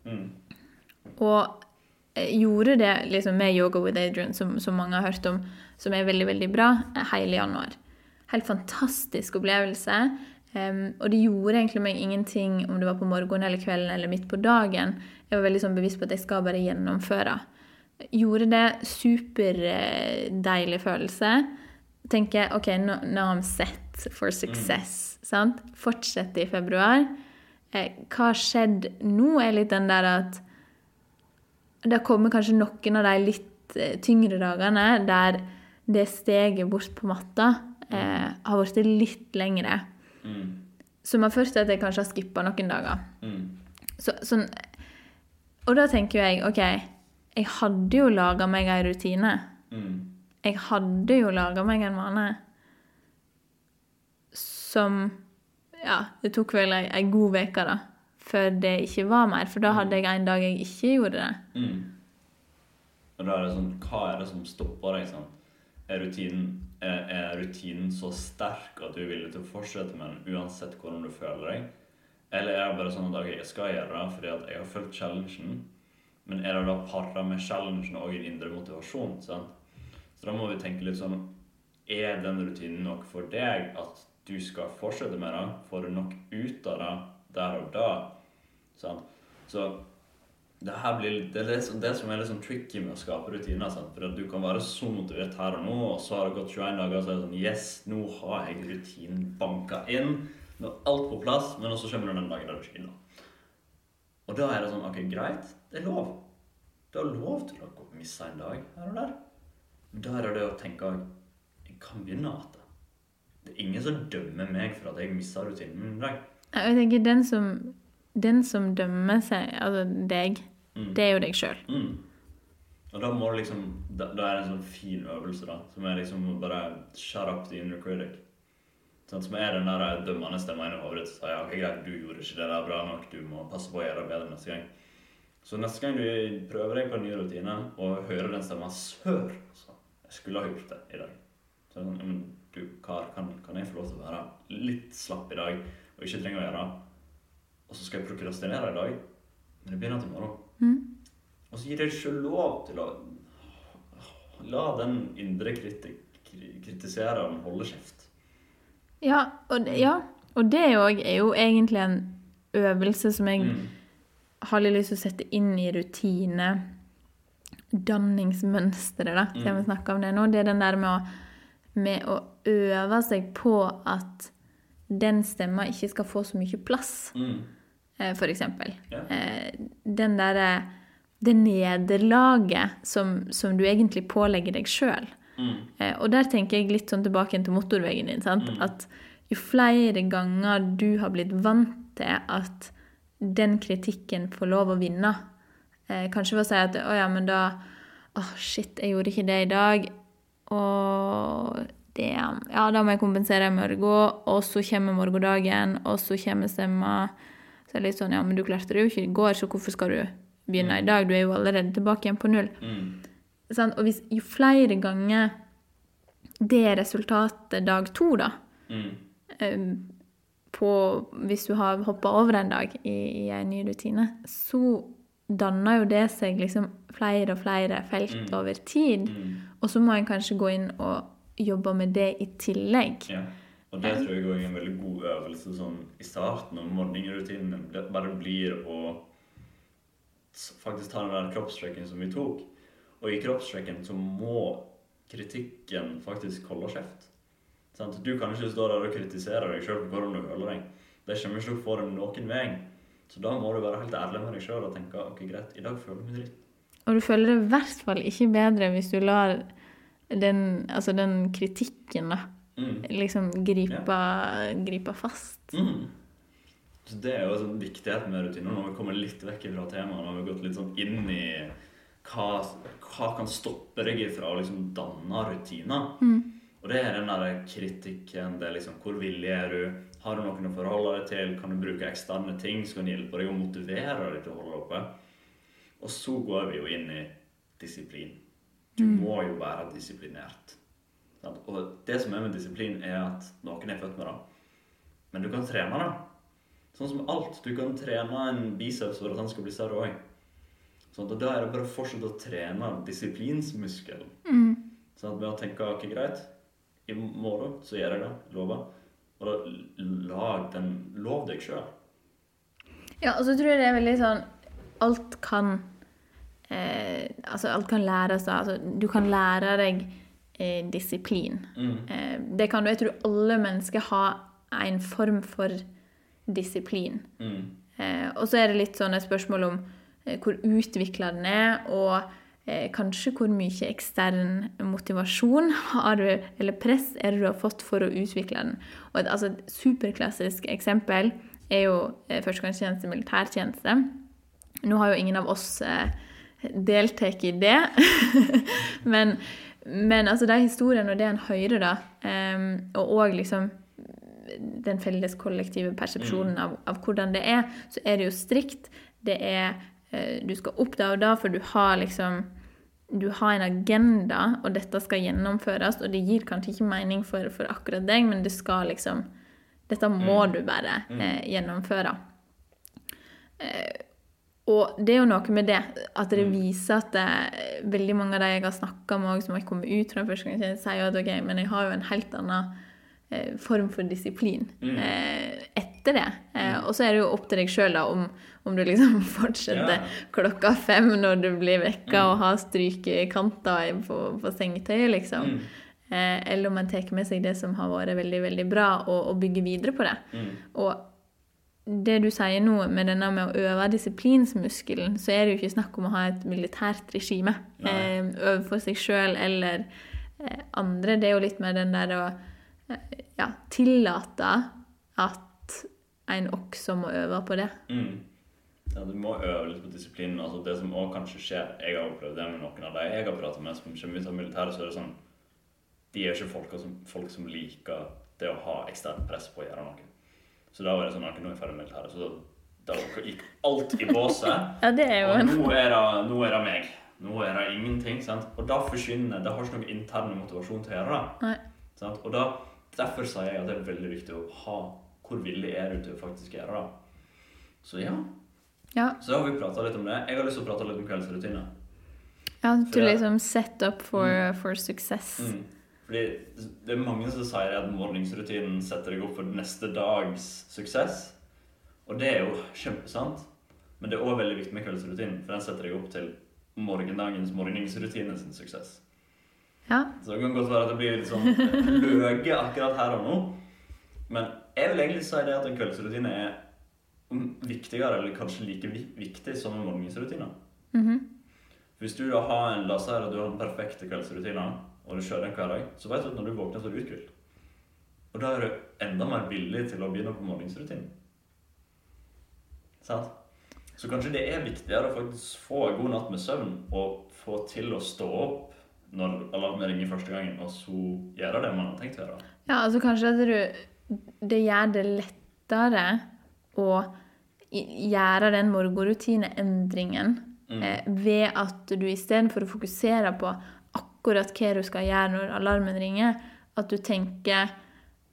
Mm. Og eh, gjorde det liksom med Yoga with Adrian, som, som mange har hørt om, som er veldig, veldig bra, eh, hele januar. Helt fantastisk opplevelse. Em, og det gjorde egentlig meg ingenting om det var på morgenen eller kvelden eller midt på dagen. Jeg var veldig sånn bevisst på at jeg skal bare gjennomføre. Gjorde det. Superdeilig følelse. Tenker OK, nå har I'm set for success. Sant? Fortsette i februar. Eh, hva har skjedd nå, er litt den der at det kommer kanskje noen av de litt eh, tyngre dagene der det steget bort på matta eh, har blitt litt lengre. Mm. Som har ført til at jeg kanskje har skippa noen dager. Mm. Så, sånn, og da tenker jo jeg OK, jeg hadde jo laga meg ei rutine. Mm. jeg hadde jo laga meg en vane som Ja, det tok vel ei, ei god uke, da, før det ikke var mer. For da hadde jeg en dag jeg ikke gjorde det. Mm. Og da er det sånn Hva er det som stopper deg? sant? Er rutinen, er, rutinen så sterk at du er villig til å fortsette med den uansett hvordan du føler deg? Eller er det bare sånn at okay, jeg skal gjøre det fordi jeg har fulgt challengen, men er det da para med challengen og en indre motivasjon? sant? Så da må vi tenke litt sånn Er den rutinen nok for deg at du skal fortsette med det? Får du nok ut av det der og da? Sant? Så det litt, det er det, som- er litt sånn tricky med å skape rutiner. Sant? For du kan være så motivert her og nå, og så har det gått 21 dager, og så er det sånn Yes, nå har jeg rutinen banka inn. Nå er alt på plass, men så kommer det den dagen der du ikke gidder. Og da er det sånn Ok, greit. Det er lov. Du har lov til å gå- misse en dag her og der. Men da er det det å tenke Jeg kan begynne igjen. Det er ingen som dømmer meg for at jeg mista rutinen min i dag. Jeg tenker den som, den som dømmer seg, altså deg, Mm. det er jo deg sjøl. Mm. Og da må du liksom da, da er det en sånn fin øvelse, da. Som er liksom bare shut up the inner critic. Sånn, som er den der dømmende stemma inni hodet som sier ok, greit, du gjorde ikke det der bra nok, du må passe på å gjøre det bedre neste gang. Så neste gang du prøver deg på en ny rutine og hører den stemma Sør! så jeg skulle ha gjort det i dag. Så sånn, men du, kar, kan, kan jeg få lov til å være litt slapp i dag og ikke trenger å gjøre det? Og så skal jeg prokrastinere i dag, men det begynner til i morgen. Mm. Og så gir deg ikke lov til å la den indre kritik, kritiseren holde kjeft. Ja, og, ja, og det òg er jo egentlig en øvelse som jeg Mm. har litt lyst til å sette inn i rutine. Danningsmønsteret, da, siden vi snakke om det nå. Det er den der med å, med å øve seg på at den stemma ikke skal få så mye plass, Mm. Eh, eksempel. Ja. Eh, Den derre Det nederlaget som, som du egentlig pålegger deg sjøl. Mm. Eh, og der tenker jeg litt sånn tilbake til motorveien din. sant? At jo flere ganger du har blitt vant til at den kritikken får lov å vinne Kanskje ved å si at å ja, men da Åh, shit, jeg gjorde ikke det i dag. Og det Ja, da må jeg kompensere i morgen. Og så kommer morgendagen, og så kommer stemma. Så er det litt sånn Ja, men du klarte det jo ikke i går, så hvorfor skal du begynne i dag? Du er jo allerede tilbake igjen på null. Mm. Sånn, Og hvis, jo flere ganger det er resultatet dag to, da Mm. eh, på, Hvis du har hoppa over en dag i, i en ny rutine, så danner jo det seg liksom flere og flere felt Mm. over tid. Mm. Og så må en kanskje gå inn og jobbe med det i tillegg. Ja. Og det tror jeg også er en veldig god øvelse sånn i starten av morgenrutinen. Bare blir å faktisk ta den der kroppstrekken som vi tok. Og i kroppstrekken så må kritikken faktisk holde kjeft. Sant? Du kan ikke stå der og kritisere deg sjøl for hvordan du føler deg. Det kommer ikke til å få deg noen vei. Så da må du være helt ærlig med deg sjøl og tenke ok, greit, i dag føler jeg meg dritt. Og du føler det i hvert fall ikke bedre hvis du lar den, altså den kritikken da, Mm. liksom gripe, gripe fast. Mm. Så Det er jo sånn viktigheten med rutiner. Når vi kommer litt vekk fra temaet, når vi har gått litt sånn inn i hva, hva kan stoppe deg fra å liksom danne rutiner. Og det er den der kritikken. Det er liksom hvor villig er du? Har du noen å forholde deg til? Kan du bruke eksterne ting som kan hjelpe deg å motivere deg til å holde deg oppe? Og så går vi jo inn i disiplin. Du må jo være disiplinert. Og det som er med disiplin, er at noen er født med det. Men du kan trene det. Sånn som alt. Du kan trene en biceps for at han skal bli større òg. Sånn, da er det bare å fortsette å trene disiplinsmuskelen. Sånn at ved å tenke ok, greit, i morgen så gjør jeg det. Lover. Og da lag den Lov deg sjøl. Ja, og så tror jeg det er veldig sånn Alt kan eh, Altså, alt kan læres da. Altså, du kan lære deg disiplin. Mm. Eh, det kan du. Jeg tror alle mennesker har en form for disiplin. Mm. Eh, og så er det litt sånn et spørsmål om eh, hvor utvikla den er, og eh, kanskje hvor mye ekstern motivasjon har du, eller press er det du har fått for å utvikle den. Og et, altså, et superklassisk eksempel er jo eh, førstegangstjeneste, militærtjeneste. Nå har jo ingen av oss eh, deltatt i det, men, men altså de historiene og det en hører, da, um, og òg liksom den felles kollektive persepsjonen av, av hvordan det er, så er det jo strikt. Det er uh, Du skal opp da og da, for du har liksom du har en agenda, og dette skal gjennomføres, og det gir kanskje ikke mening for, for akkurat deg, men det skal liksom Dette må du bare uh, gjennomføre. Eh, og det er jo noe med det, at det viser at det, veldig mange av de jeg har snakka med, som har kommet ut fra første gang, sier at ok, men jeg har jo en helt annen eh, form for disiplin eh, etter det. Eh, og så er det jo opp til deg sjøl om, om du liksom fortsetter Ja. klokka fem når du blir vekka og har strykekanter i- på, på sengetøyet, liksom. Mm. eller om man tar med seg det som har vært veldig veldig bra, og, og bygger videre på det. Og det du sier nå med denne med å øve disiplinsmuskelen, så er det jo ikke snakk om å ha et militært regime eh, overfor seg sjøl eller eh, andre. Det er jo litt mer den der å eh, ja, tillate at en også må øve på det. Mm. Ja, du må øve litt på disiplinen. Altså, det som også kanskje skjer Jeg har opplevd det med noen av de jeg har pratet med som kommer ut av militæret, så er det sånn De er ikke folk som, folk som liker det å ha eksternt press på å gjøre noe. Så da var det sånn at nå er jeg ferdig med militæret, så da, da gikk alt i båset. Ja, det er jo Og nå er, det, nå er det meg. Nå er det ingenting. sant? Og da forsvinner Det har ikke noen intern motivasjon til å gjøre det. Og da, Derfor sier jeg at det er veldig viktig å ha Hvor villig er du til å faktisk gjøre det? Så ja. Ja, Så da har vi prata litt om det. Jeg har lyst til å prate litt om kveldsrutiner. ja til liksom set up for, for success. Mm. Fordi det er mange som sier at morgensrutinen setter deg opp for neste dags suksess. Og det er jo kjempesant. Men det er òg veldig viktig med kveldsrutinen, for den setter deg opp til morgendagens morgensrutine sin suksess. Ja. Så det kan godt være at det blir litt sånn løge akkurat her og nå. Men jeg vil egentlig si det at en kveldsrutine er viktigere, eller kanskje like viktig som en morgensrutine. -hmm. Hvis du da har en, la oss si at du har den perfekte kveldsrutinen, og du kjører den hver dag, så vet du at når du våkner, så er du uthvilt. Og da er du enda mer villig til å begynne på morgensrutinen. Sant? Så kanskje det er viktigere å faktisk få en god natt med søvn og få til å stå opp når alarmen ringer første gangen, og så gjøre det man har tenkt å gjøre. Ja, altså kanskje at du Det gjør det lettere å gjøre den morgenrutineendringen Mm. eh, ved at du istedenfor å fokusere på akkurat hva du skal gjøre når alarmen ringer, at du tenker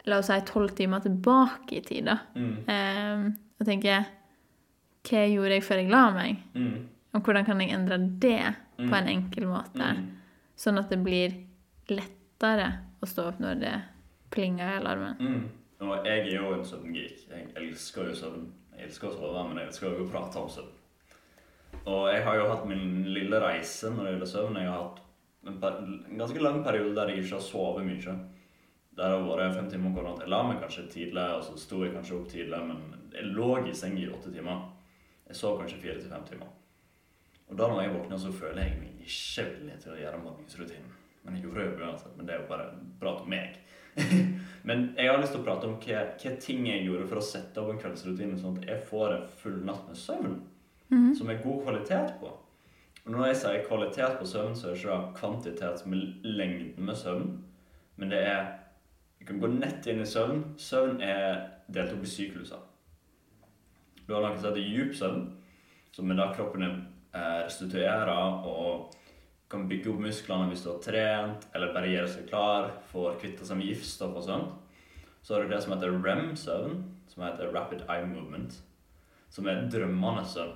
la oss si tolv timer tilbake i tid, da. Mm. Eh, og tenker hva gjorde jeg før jeg la meg? Mm. Og hvordan kan jeg endre det Mm. på en enkel måte? Mm. Sånn at det blir lettere å stå opp når det plinger i alarmen. Mm. Og jeg er jo en søvngeek. Jeg elsker jo søvn. Jeg elsker å sove, men jeg elsker jo å prate om søvn. Og jeg har jo hatt min lille reise når det gjelder søvn. Jeg har hatt en, en ganske lang periode der jeg ikke har sovet mye. Der har vært fem timer natt. Jeg la meg kanskje tidlig, og så sto jeg kanskje opp tidlig, men jeg lå i seng i åtte timer. Jeg sov kanskje fire til fem timer. Og da når jeg våkner, så føler jeg meg ikke villig til å gjøre morgensrutinen. Men jeg gjorde det uansett. Men det er jo bare prat om meg. men jeg har lyst til å prate om hva, hva ting jeg gjorde for å sette opp en kveldsrutine, sånn at jeg får en full natt med søvn som er god kvalitet på. Og når jeg sier kvalitet på søvn, så er det ikke kvantitet som er lengden med søvn, men det er Vi kan gå nett inn i søvn. Søvn er delt opp i sykluser. Du har noe som heter djup søvn, som er da kroppen din eh, restituerer og kan bygge opp musklene hvis du har trent, eller bare gjøre seg klar, får kvitte seg med giftstoff og sånt. Så har du det som heter REM-søvn, som heter Rapid Eye Movement, som er drømmende søvn.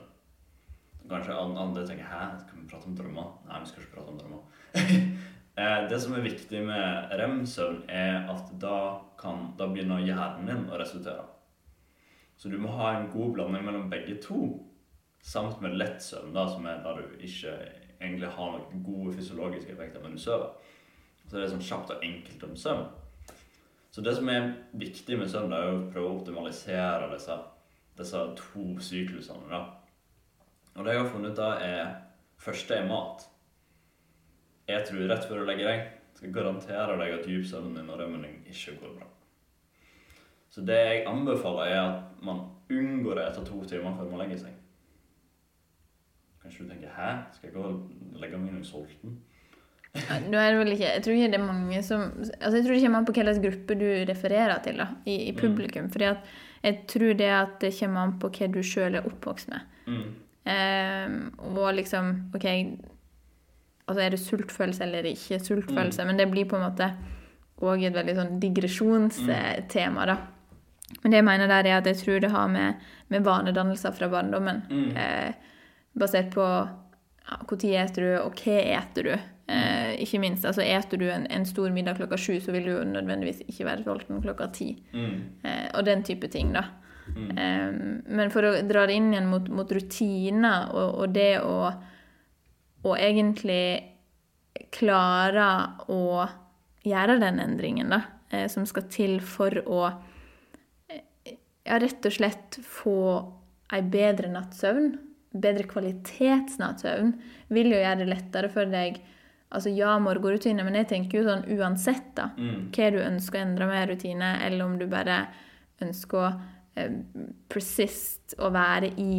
Kanskje an- andre tenker hæ, skal vi prate om drømmer? Nei, vi skal ikke prate om drømmer. Eh, det som er viktig med REM-søvn, er at da, kan, da begynner hjernen din å resultere. Så du må ha en god blanding mellom begge to, samt med lett søvn, da, som er da du ikke egentlig har noen gode fysiologiske effekter, men du sover. Så det er sånn kjapt og enkelt om søvn. Så det som er viktig med søvn, er å prøve å optimalisere disse, disse to syklusene. da. Og det jeg har funnet da, er Første er mat. Jeg tror rett før du legger deg, skal garantere deg at dypsøvnen din og rømmen din ikke går bra. Så det jeg anbefaler, er at man unngår det etter to timer før man legger seg. Kanskje du tenker 'hæ, skal jeg gå og legge meg når jeg er sulten?' Nå er det vel ikke, jeg tror ikke det er mange som altså Jeg tror det kommer an på hvilken gruppe du refererer til da, i, i publikum. fordi at jeg tror det at det kommer an på hva du sjøl er oppvokst med. Mm. Eh, og liksom OK, altså er det sultfølelse eller ikke sultfølelse? Men det blir på en måte òg et veldig sånn digresjonstema, da. Men det jeg mener der, er at jeg tror det har med, med vanedannelser fra barndommen. Mm. Eh, basert på ja, når eter du, og hva eter du. Eh, ikke minst. altså Eter du en, en stor middag klokka sju, så vil du jo nødvendigvis ikke være sulten klokka ti. Mm. Eh, og den type ting, da. Mm. Eh, men for å dra det inn igjen mot, mot rutiner og, og det å, å egentlig klare å gjøre den endringen, da, eh, som skal til for å ja, rett og slett få ei bedre nattsøvn, bedre kvalitetsnattsøvn, vil jo gjøre det lettere for deg Altså ja, morgenrutine, men jeg tenker jo sånn uansett, da. Mm. Hva du ønsker å endre med rutine, eller om du bare ønsker å persist og være i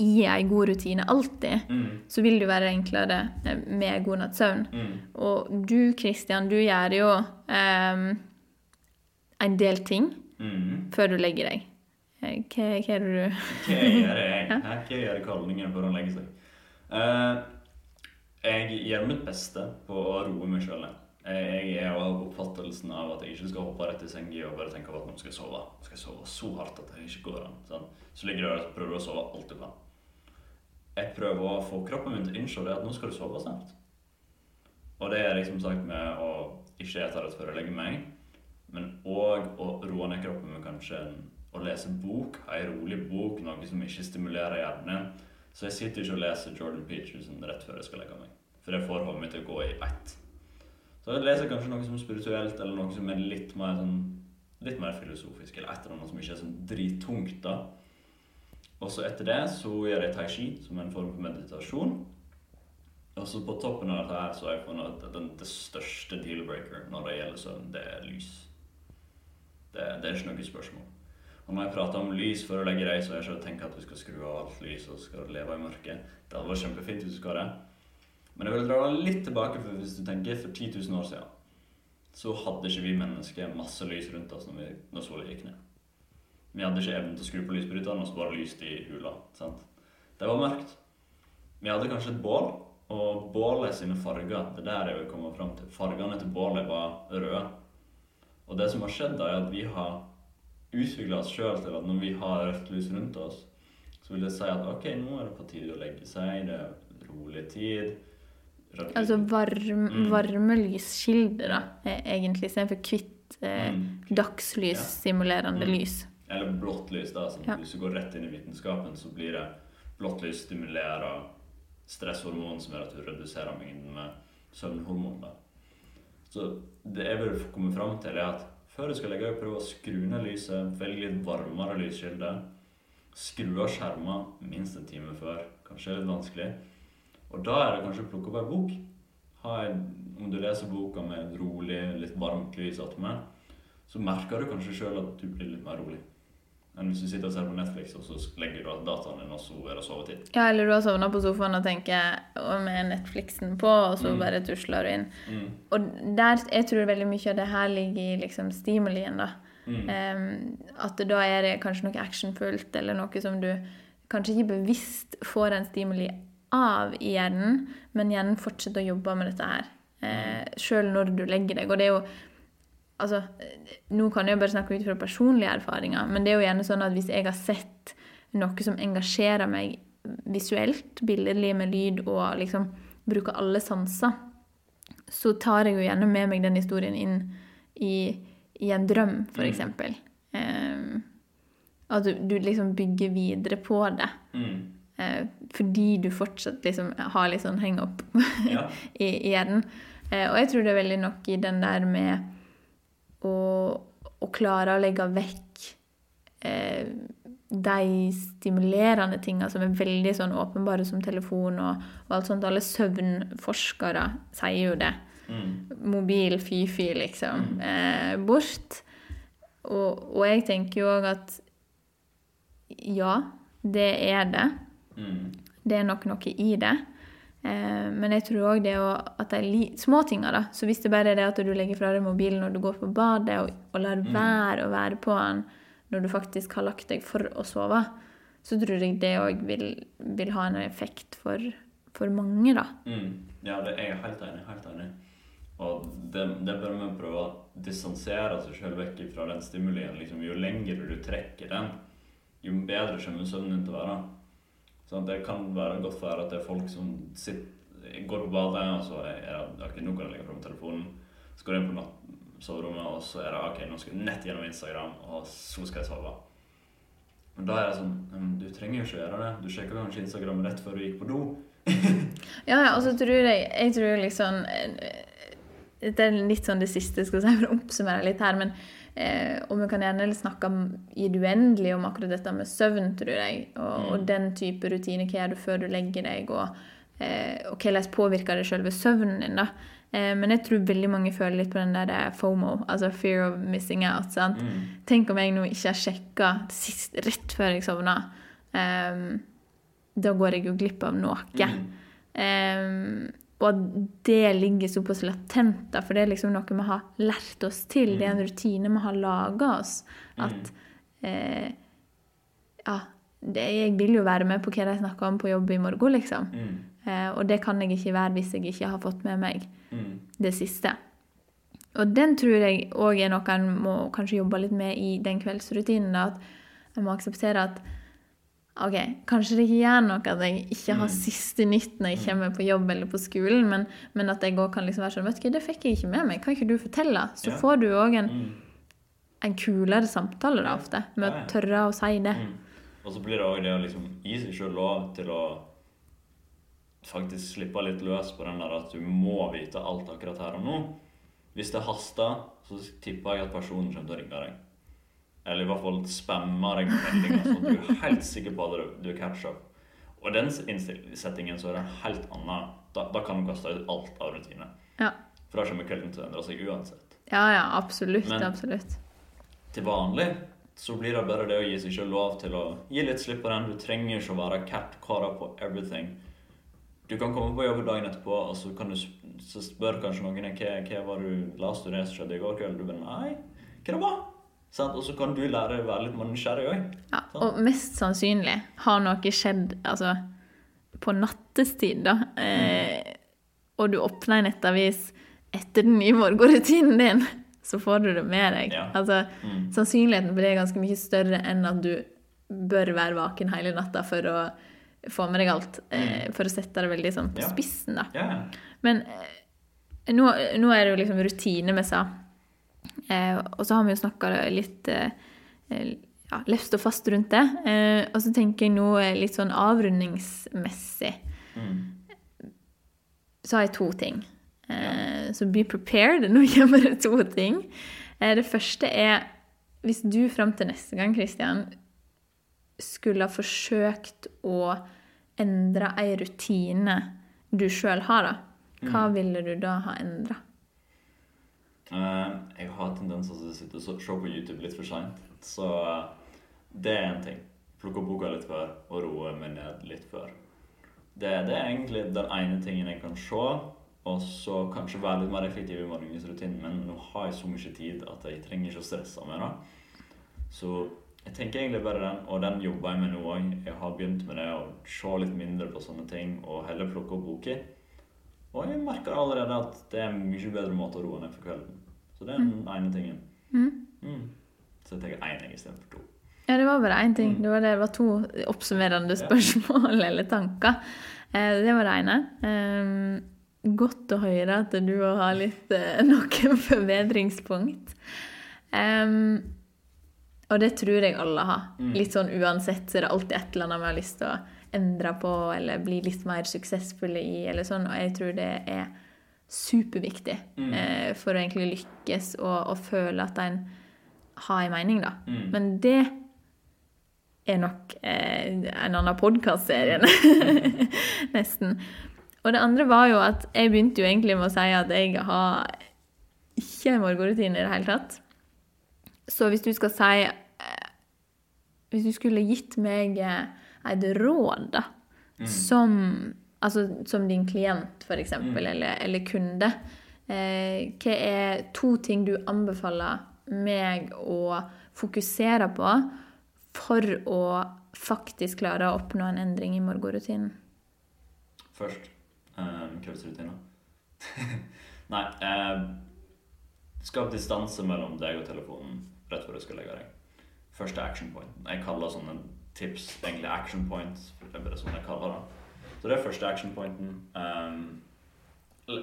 i ei god rutine alltid, Mm. så vil det jo være enklere eh, med god natts søvn. Mm. Og du, Kristian, du gjør jo um, en del ting Mm. før du legger deg. Eh, Hva, hva er det du Hva gjør jeg? Hæ? Hva gjør kallingen før han legger seg? Uh, jeg gjør mitt beste på å roe meg sjøl ned. Jeg jeg er av oppfattelsen av at jeg ikke skal hoppe rett i senga og bare tenke på at nå skal jeg sove. Nå skal jeg sove så hardt at det ikke går an. Sånn. Så ligger du der og prøver å sove alt du kan. Jeg prøver å få kroppen min til å innse det at nå skal du sove snart. Og det er liksom sagt med å ikke ete rett før jeg legger meg, men òg å roe ned kroppen med kanskje å lese bok, ei rolig bok, noe som ikke stimulerer hjernen. Så jeg sitter ikke og leser Jordan Peterson rett før jeg skal legge meg. For det får hodet mitt til å gå i ett. Så jeg leser kanskje noe som er spirituelt, eller noe som er litt mer, sånn, litt mer filosofisk, eller et eller annet som ikke er sånn drittungt. da. Og så etter det så gjør jeg tai chi, som er en form for meditasjon. Og så på toppen av dette her så har jeg funnet at den, det største deal-breaker når det gjelder søvn, det er lys. Det, det er ikke noe spørsmål. Og når jeg prater om lys før å legge deg, så har jeg ikke tenkt at du skal skru av alt lys og skal leve i mørket. Det hadde vært kjempefint hvis du skal det. Men jeg vil dra deg litt tilbake, for hvis du tenker for 10 000 år siden, så hadde ikke vi mennesker masse lys rundt oss når, vi, når sola gikk ned. Vi hadde ikke evnen til å skru på lysbryteren, og så bare lyste i hula. sant? Det var mørkt. Vi hadde kanskje et bål, og bålet sine farger Det er der jeg vil komme fram til. Fargene til bålet var røde. Og det som har skjedd, da, er at vi har utvikla oss sjøl til at når vi har rødt lys rundt oss, så vil det si at ok, nå er det på tide å legge seg, det er rolig tid. Rødt Altså varm, Mm. varmelyskilde, da, eh, egentlig, istedenfor hvitt eh, Mm. dagslys-simulerende Mm. lys. Eller blått lys, da. Ja. Hvis du går rett inn i vitenskapen, så blir det blått lys stimulerer stresshormon som gjør at du reduserer mengden med søvnhormon. Da. Så det jeg vil komme fram til, er at før du skal legge deg, prøv å skru ned lyset, velg litt varmere lyskilde. Skru av skjermer minst en time før. Kanskje litt vanskelig. Og da er det kanskje å plukke opp ei bok. Ha en, om du leser boka med et rolig, litt varmt lys attmed, så merker du kanskje sjøl at du blir litt mer rolig enn hvis du sitter og ser på Netflix, og så legger du av dataen din, og så er det sovetid. Ja, eller du har sovna på sofaen og tenker og med Netflixen på, og så Mm. bare tusler du inn. Mm. Og der, jeg tror veldig mye av det her ligger i liksom stimulien, da. Mm. Um, at da er det kanskje noe actionfullt, eller noe som du kanskje ikke bevisst får en stimuli av i hjernen, men hjernen fortsetter å jobbe med dette her. Eh, Sjøl når du legger deg. Og det er jo Altså, nå kan jeg jo bare snakke ut fra personlige erfaringer, men det er jo gjerne sånn at hvis jeg har sett noe som engasjerer meg visuelt, billedlig med lyd, og liksom bruker alle sanser, så tar jeg jo gjerne med meg den historien inn i, i en drøm, for Mm. eksempel. At du, du liksom bygger videre på det. Mm. Eh, fordi du fortsatt liksom har litt sånn heng opp Ja. i, i hjernen. Eh, og jeg tror det er veldig nok i den der med å, å klare å legge vekk eh, de stimulerende tinga som er veldig sånn åpenbare, som telefon og, og alt sånt. Alle søvnforskere sier jo det. Mm. Mobil, fy-fy, liksom. Eh, bort. Og, og jeg tenker jo òg at ja, det er det. Mm. Det er nok noe i det. Eh, men jeg tror òg det å, at de småtinga, da. Så hvis det bare er det at du legger fra deg mobilen når du går på badet, og, og lar være å være på den når du faktisk har lagt deg for å sove, så tror jeg det òg vil, vil ha en effekt for, for mange, da. Mm. Ja, det er jeg helt enig. Helt enig. Og det, det bør å prøve å distansere seg selv vekk fra den stimulien. Liksom, jo lengre du trekker den, jo bedre kommer søvnen til å være. Sånn, det kan være godt for at det er folk som sitter, går på badet, og så er det ok, nå kan jeg legge fram telefonen. Så går jeg inn på soverommet, og så er det ok, nå skal jeg nett gjennom Instagram, og så skal jeg sove. Men da er det sånn «Mm, Du trenger jo ikke gjøre det. Du sjekka kanskje Instagram rett før du gikk på do. Ja, og så tror jeg Jeg tror liksom eh, Dette er litt sånn det siste, skal si, for å oppsummere litt her, men eh, Og vi kan gjerne snakke i det uendelige om akkurat dette med søvn, tror jeg, og, og den type rutine. Hva gjør du før du legger deg, og, eh, og hvordan påvirker det selve søvnen din, da. Eh, men jeg tror veldig mange føler litt på den der eh, FOMO, altså fear of missing out. sant? Mm. Tenk om jeg nå ikke har sjekka sist rett før jeg sovna. Um, da går jeg jo glipp av noe. Mm. Ehm, og at det ligger såpass latent, da, for det er liksom noe vi har lært oss til. Det er en rutine vi har laga oss. At eh, Ja, det, jeg vil jo være med på hva de snakker om på jobb i morgen, liksom. Mm. Eh, og det kan jeg ikke være hvis jeg ikke har fått med meg Mm. det siste. Og den tror jeg òg er noe en må kanskje jobbe litt med i den kveldsrutinen. Da, at en må akseptere at OK, kanskje det ikke gjør noe at jeg ikke har Mm. siste nytt når jeg kommer på jobb eller på skolen, men, men at jeg òg kan liksom være sånn Vet du hva, det fikk jeg ikke med meg. Kan ikke du fortelle? Så får du òg en, Mm. en kulere samtale da ofte, med å tørre å si det. Mm. Og så blir det òg det å liksom gi seg sjøl lov til å faktisk slippe litt løs på den der at du må vite alt akkurat her og nå. Hvis det haster, så tipper jeg at personen kommer til å ringe deg. Eller i hvert fall spamme deg med meldinger, så du er helt sikker på at du, er catch up. Og i den settingen så er det en helt annen Da, da kan du kaste ut alt av rutine. Ja. For da kommer kvelden til å endre seg uansett. Ja, ja, absolutt. Men- absolutt. til vanlig så blir det bare det å gi seg selv lov til å gi litt slipp på den. Du trenger ikke å være cat-kara på everything. Du kan komme på jobb dagen etterpå, og så, kan du, så spør kanskje noen hva, hva var du, las du det som skjedde i går kveld. Du bare nei, hva det var? Og så kan du lære å være litt nysgjerrig òg. Ja, og mest sannsynlig har noe skjedd altså, på nattestid, da. Eh, og du åpner en nettavis etter den nye morgenrutinen din, så får du det med deg. Ja. Altså, Mm. sannsynligheten for det er ganske mye større enn at du bør være vaken hele natta for å få med deg alt. Eh, for å sette det veldig sånn på Ja. spissen, da. Men eh, nå, nå er det jo liksom rutine vi sa. Eh, og så har vi jo snakka litt eh, eh, ja, løst og fast rundt det. Eh, og så tenker jeg nå eh, litt sånn avrundingsmessig. Mm. Så har jeg to ting. Eh, så be prepared. Nå kommer det to ting. Eh, det første er hvis du fram til neste gang, Kristian, skulle ha forsøkt å endre ei rutine du sjøl har, da. Hva ville du da ha endra? Eh, jeg har tendens til å sitte og se på YouTube litt for seint. Så eh, det er en ting. Plukke opp boka litt før og roe meg ned litt før. Det, det er egentlig den ene tingen jeg kan se. Og så kanskje være litt mer effektiv i morgenrutinen, Men nå har jeg så mye tid at jeg trenger ikke å stresse med det. Så jeg tenker egentlig bare den, og den jobber jeg med nå òg. Jeg har begynt med det å se litt mindre på sånne ting og heller plukke opp boker. Og jeg merker allerede at det er en mye bedre måte å roe ned for kvelden. Så det er den ene tingen. Mm. Så jeg tenker én istedenfor to. Ja, det var bare én ting. Det var, det, var to oppsummerende spørsmål eller tanker. Eh, det var det ene. Eh, godt å høre at du òg har litt eh, noen forbedringspunkt. Eh, og det tror jeg alle har. Mm. Litt sånn uansett så er det alltid et eller annet vi har lyst til å endre på eller bli litt mer suksessfulle i. eller sånn, Og jeg tror det er superviktig Mm. eh, for å egentlig lykkes og, og føle at en har en mening, da. Mm. Men det er nok eh, en annen podkastserie, nesten. Og det andre var jo at jeg begynte jo egentlig med å si at jeg har ikke en morgenrutine i det hele tatt. Så hvis du skal si eh, Hvis du skulle gitt meg eh, et råd, da, som Altså som din klient, f.eks., mm. eller, eller kunde. Eh, hva er to ting du anbefaler meg å fokusere på for å faktisk klare å oppnå en endring i morgenrutinen? Først um, kveldsrutiner. Nei eh, Skap distanse mellom deg og telefonen rett før du skal legge deg. Første action point. Jeg kaller sånne tips egentlig action points. Det er bare sånn jeg kaller det. Så det er første action pointen. Um,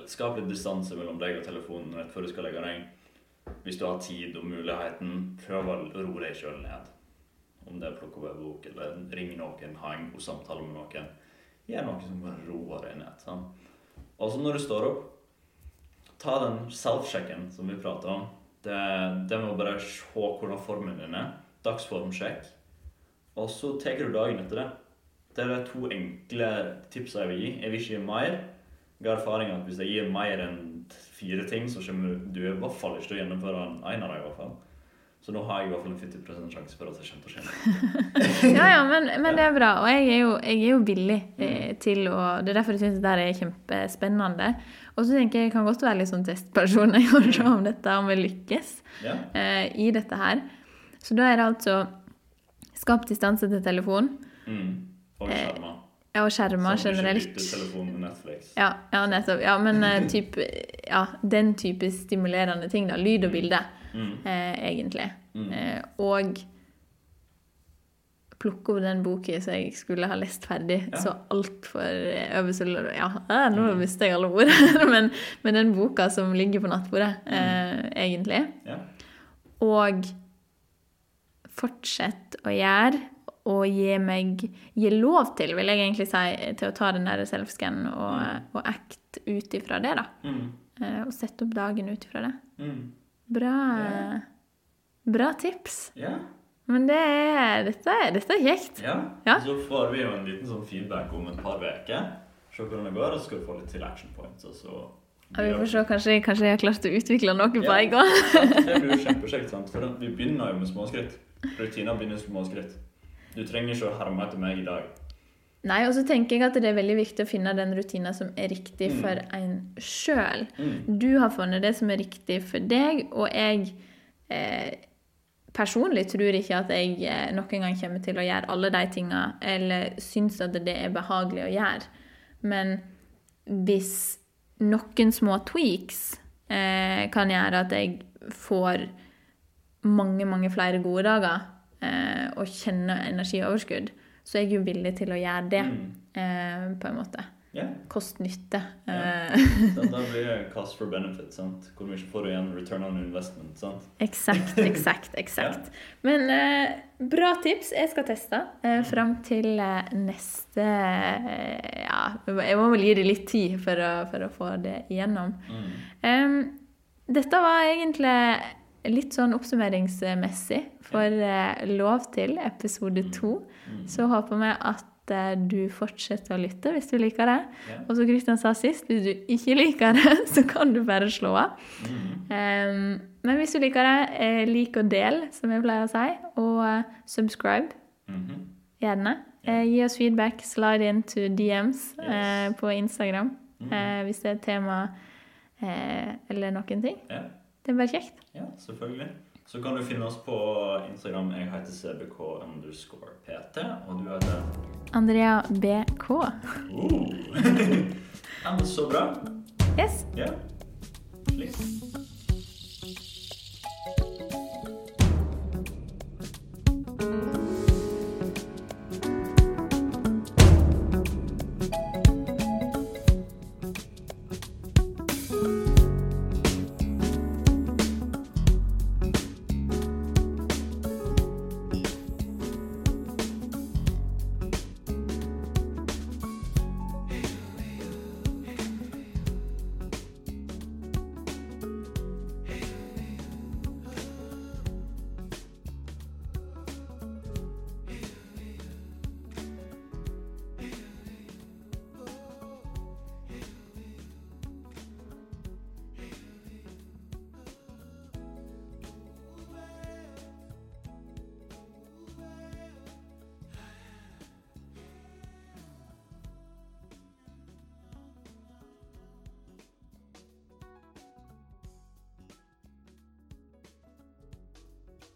skap litt distanse mellom deg og telefonen rett før du skal legge deg. Hvis du har tid og muligheten, prøv å roe deg sjøl ned. Om det er plukke opp en bok eller ring noen, ha en god samtale med noen. Gjør noe som bare roer deg ned. Sånn. Og så når du står opp, ta den self-sjekken som vi prata om. Det, det med å bare se hvordan formen din er. Dagsformsjekk. Og så tar du dagen etter det. Det er de to enkle tipsene jeg vil gi. Jeg vil ikke gi mer. Jeg har erfaring at hvis jeg gir mer enn fire ting, så kommer du i hvert fall ikke til å gjennomføre en av dem. i hvert fall. Så nå har jeg i hvert fall en 50 sjanse for at det kommer til å skje. ja, ja, men, men, det er bra. Og jeg er jo, jeg er jo villig eh, mm. til å Det er derfor jeg syns dette er kjempespennende. Og så tenker jeg jeg kan godt være litt sånn testperson jeg kan se om dette om vi lykkes ja. eh, i dette her. Så da er det altså skap distanse til telefon. Mm. Og eh, skjermer. Ja, og skjermer sånn, generelt. telefon med Netflix. Ja, ja, nettopp. Ja, men uh, typ, ja, den type stimulerende ting. da, Lyd og bilde, mm. eh, egentlig. Mm. Eh, og plukke opp den boka som jeg skulle ha lest ferdig ja. så altfor over Ja, nå mm. mister jeg alle ord. men, men, den boka som ligger på nattbordet, mm. eh, egentlig. Ja. Og fortsett å gjøre og gi meg gi lov til, vil jeg egentlig si, til å ta den der self-scan og, mm. og act ut ifra det, da. Mm. Uh, og sette opp dagen ut ifra det. Mm. Bra, yeah. bra tips. Yeah. Men det er, dette, dette er kjekt. Ja. ja. Så får vi jo en liten sånn feedback om et par uker. Se hvordan det går, og så skal du få litt til action points. og så... Ja, vi får se. Kanskje, kanskje, jeg har klart å utvikle noe på ja. en gang. det blir jo kjempekjekt. For vi begynner jo med småskritt. Rutiner begynner med småskritt. Du trenger ikke å herme etter meg i dag. Nei, og så tenker jeg at det er veldig viktig å finne den rutina som er riktig mm. for en sjøl. Mm. Du har funnet det som er riktig for deg, og jeg eh, personlig tror ikke at jeg eh, noen gang kommer til å gjøre alle de tinga, eller syns at det er behagelig å gjøre. Men hvis noen små tweaks eh, kan gjøre at jeg får mange, mange flere gode dager, eh, og kjenner energioverskudd, så er jeg jo villig til å gjøre det, mm. eh, på en måte. Yeah. Kost-nytte. Yeah. da blir det cost for benefit. sant? Hvor mye får du igjen return on investment? sant? Eksakt, eksakt, eksakt. yeah. Men eh, bra tips. Jeg skal teste eh, fram til eh, neste Ja, jeg må vel gi det litt tid for å, for å få det igjennom. Mm. Um, dette var egentlig litt sånn oppsummeringsmessig for eh, Lov til episode mm. to. Mm. Så håper vi at eh, du fortsetter å lytte hvis du liker det. Og som Kristian sa sist, hvis du ikke liker det, så kan du bare slå av. Um, men hvis du liker det, eh, lik og del, som jeg pleier å si, og subscribe. Mm-hmm. Gjerne. gi oss feedback. Slide into DMs på Instagram mm. hvis det er et tema eller noen ting. Det er bare kjekt. Ja, selvfølgelig. Så kan du finne oss på Instagram. Jeg heter cbk underscore pt. Og du heter Andrea BK. Uh. ja, men så bra. Yes. Ja. Slik.